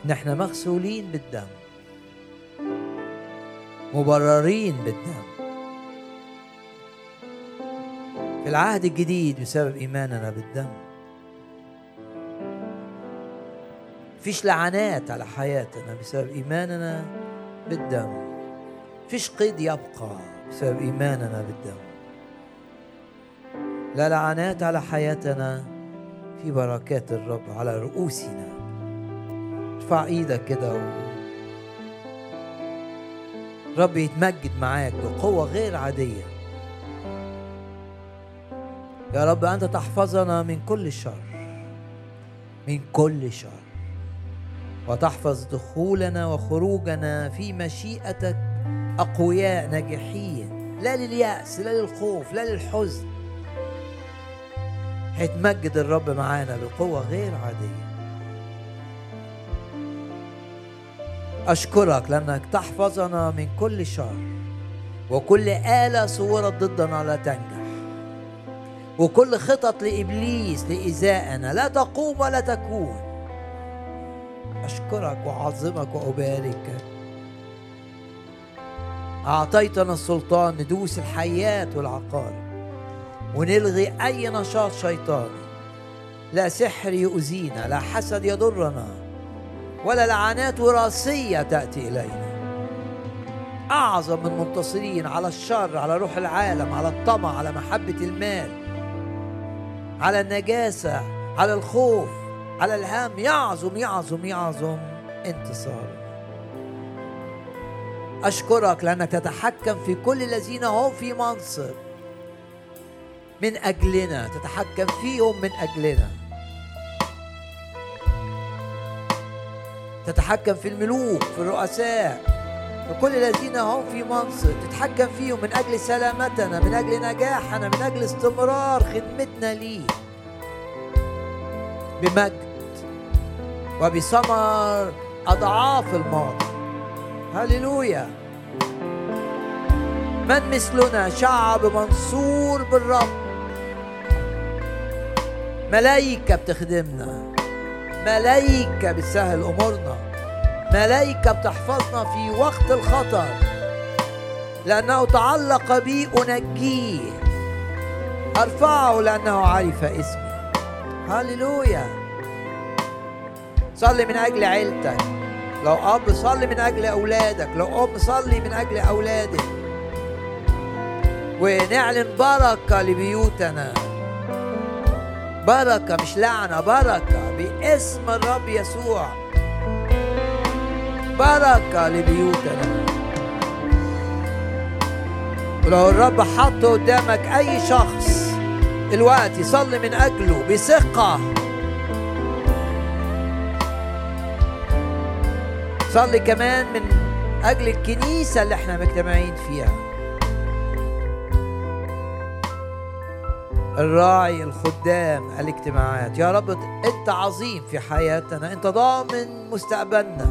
ان إحنا مغسولين بالدم. مبررين بالدم. في العهد الجديد بسبب إيماننا بالدم. فيش لعنات على حياتنا بسبب إيماننا بالدم. فيش قيد يبقى. بسبب إيماننا بالدم. لا لعنات على حياتنا في بركات الرب على رؤوسنا. ارفع إيدك كده و... رب يتمجد معاك بقوة غير عادية. يا رب أنت تحفظنا من كل شر من كل شر. وتحفظ دخولنا وخروجنا في مشيئتك أقوياء ناجحين لا لليأس لا للخوف لا للحزن. هيتمجد الرب معانا بقوة غير عادية. أشكرك لأنك تحفظنا من كل شر وكل آلة صورت ضدنا لا تنجح وكل خطط لإبليس لإيذائنا لا تقوم ولا تكون. أشكرك وأعظمك وأباركك. أعطيتنا السلطان ندوس الحيات والعقارب ونلغي أي نشاط شيطاني. لا سحر يؤذينا لا حسد يضرنا ولا لعنات وراثية تأتي إلينا. أعظم من منتصرين على الشر على روح العالم على الطمع على محبة المال على النجاسة على الخوف على الهم. يعظم يعظم يعظم انتصار. أشكرك لأنك تتحكم في كل الذين هم في منصب. من أجلنا تتحكم فيهم من أجلنا. تتحكم في الملوك في الرؤساء في كل الذين هم في منصب. تتحكم فيهم من أجل سلامتنا من أجل نجاحنا من أجل استمرار خدمتنا ليك بمجد وبثمر أضعاف الماضي. هللويا. من مثلنا شعب منصور بالرب. ملايكة بتخدمنا. ملايكة بتسهل أمورنا. ملايكة بتحفظنا في وقت الخطر. لأنه تعلق بي أنجيه. أرفعه لأنه عرف اسمي. هللويا. صلي من أجل عيلتك. لو أب صلي من أجل أولادك لو أم صلي من أجل أولادك. ونعلن بركة لبيوتنا. بركة مش لعنة بركة باسم الرب يسوع. بركة لبيوتنا. ولو الرب حط قدامك أي شخص دلوقتي صلي من أجله بثقة. صلي كمان من أجل الكنيسة اللي إحنا مجتمعين فيها. الراعي الخدام الاجتماعات. يا رب أنت عظيم في حياتنا. أنت ضامن مستقبلنا.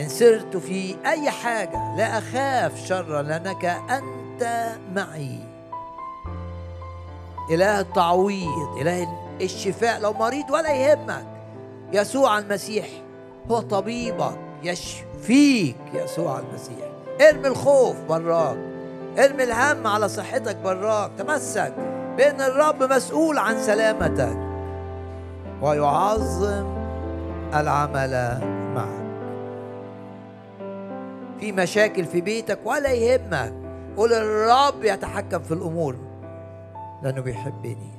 إن سرت في أي حاجة لا أخاف شرا لأنك أنت معي. إله التعويض إله الشفاء. لو مريض ولا يهمك. يسوع المسيح هو طبيبك يشفيك يسوع المسيح. ارمي الخوف براك ارمي الهم على صحتك براك. تمسك بأن الرب مسؤول عن سلامتك ويعظم العمل معك. في مشاكل في بيتك ولا يهمك قول الرب يتحكم في الأمور لأنه بيحبني.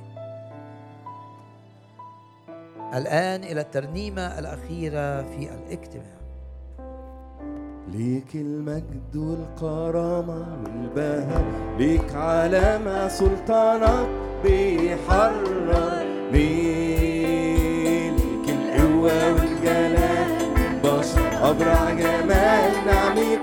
الآن إلى الترنيمة الأخيرة في الاجتماع. ليك المجد والكرامة والبهاء ليك علامة سلطانك بيحرر. ليك القوة والجلال بشر أبرع جمال نعمتك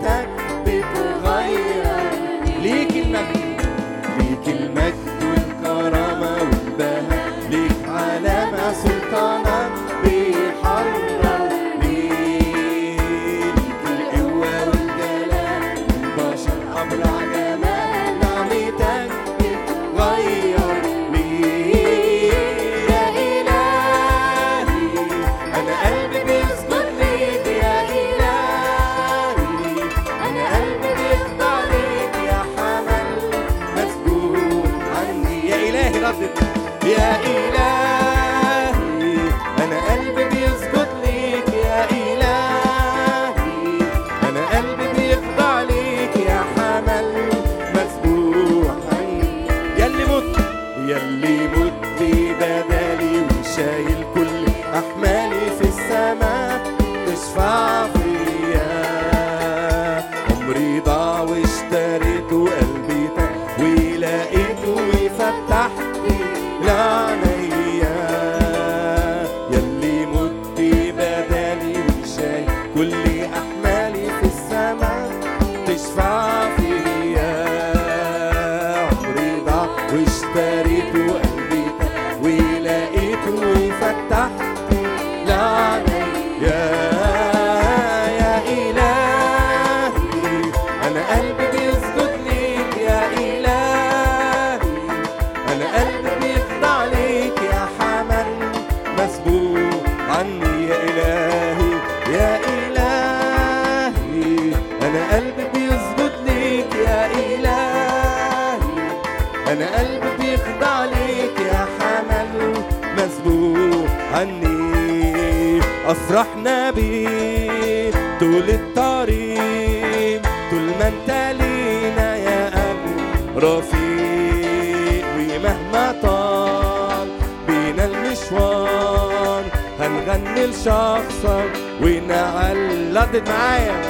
عني. أفرحنا بيك طول الطريق طول ما أنت لينا يا أبو رفيق. ومهما طال بينا المشوار هنغني لشخصك ونعلقت معايا.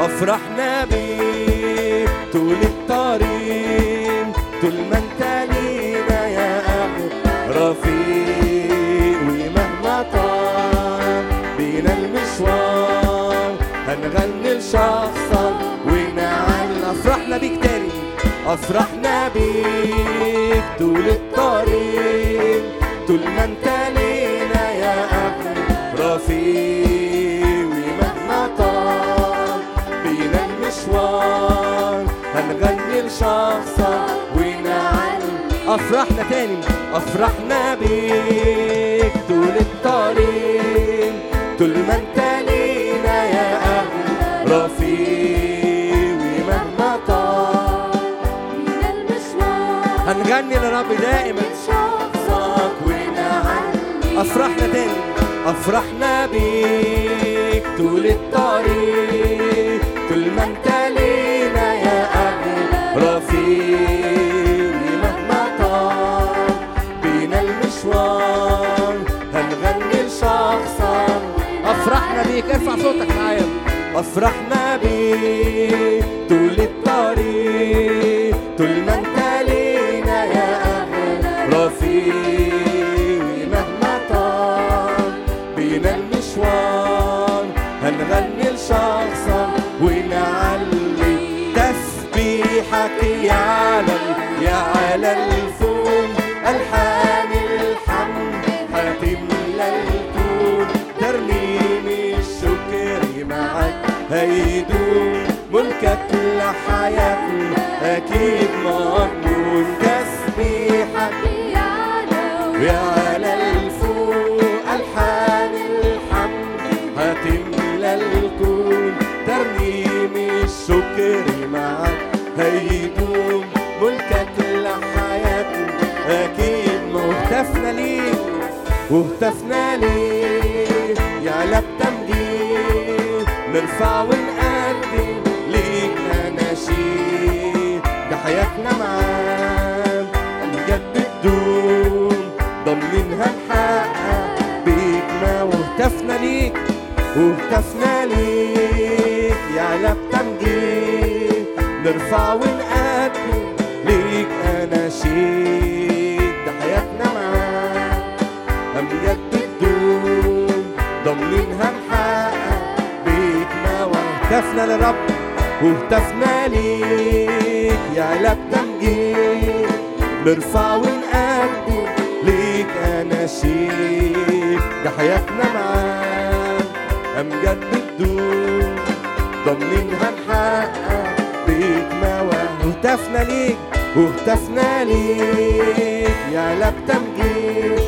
أفرحنا بيك طول الطريق طول ما أنت لينا يا أبو رفيق. أفرحنا بيك طول الطريق طول ما أنت لينا يا أبو رفيق. ومهما طال بينا المشوار هنغني لشخصك ونعلم أفرحنا تاني أفرحنا بيك طول الطريق طول ما أنت أفرحنا تاني. أفرحنا بيك طول الطريق. طول ما أنت لينا يا أبو رفيق. مهما طال بينا المشوار. هنغني لشخصك أفرحنا بيك. ارفع صوتك معايا أفرحنا بيك. هيدوم ملكك لحياتنا أكيد مضمون وعلى الفوق ألحان الحمد. هتملى الكون الشكر معك. هيدوم ملكك أكيد ما هتفنا ليك نرفع ونقدم ليك أناشيد ده حياتنا معاك نجدد دون ضامنينها نحقق بيك. ما وهتفنا ليك وهتفنا ليك. يا يعلى بتمجيد نرفع ونقدم وهتفنا ليك يعلى بتمجيد نرفع ونقدم ليك أناشيد ده حياتنا معاك أمجاد بتدوم ضامنين هنحقق بيك مواهب. وهتفنا ليك وهتفنا ليك يعلى بتمجيد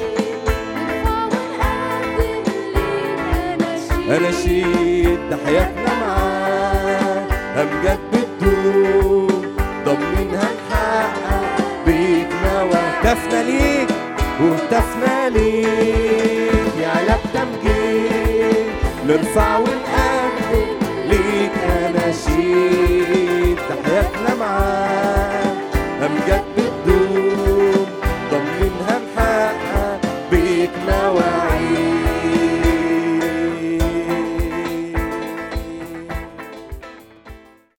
أناشيد ده حياتنا مواهب هتفنا ليك وهتفنا ليك. يعلى بتمجيد نرفع ونقدم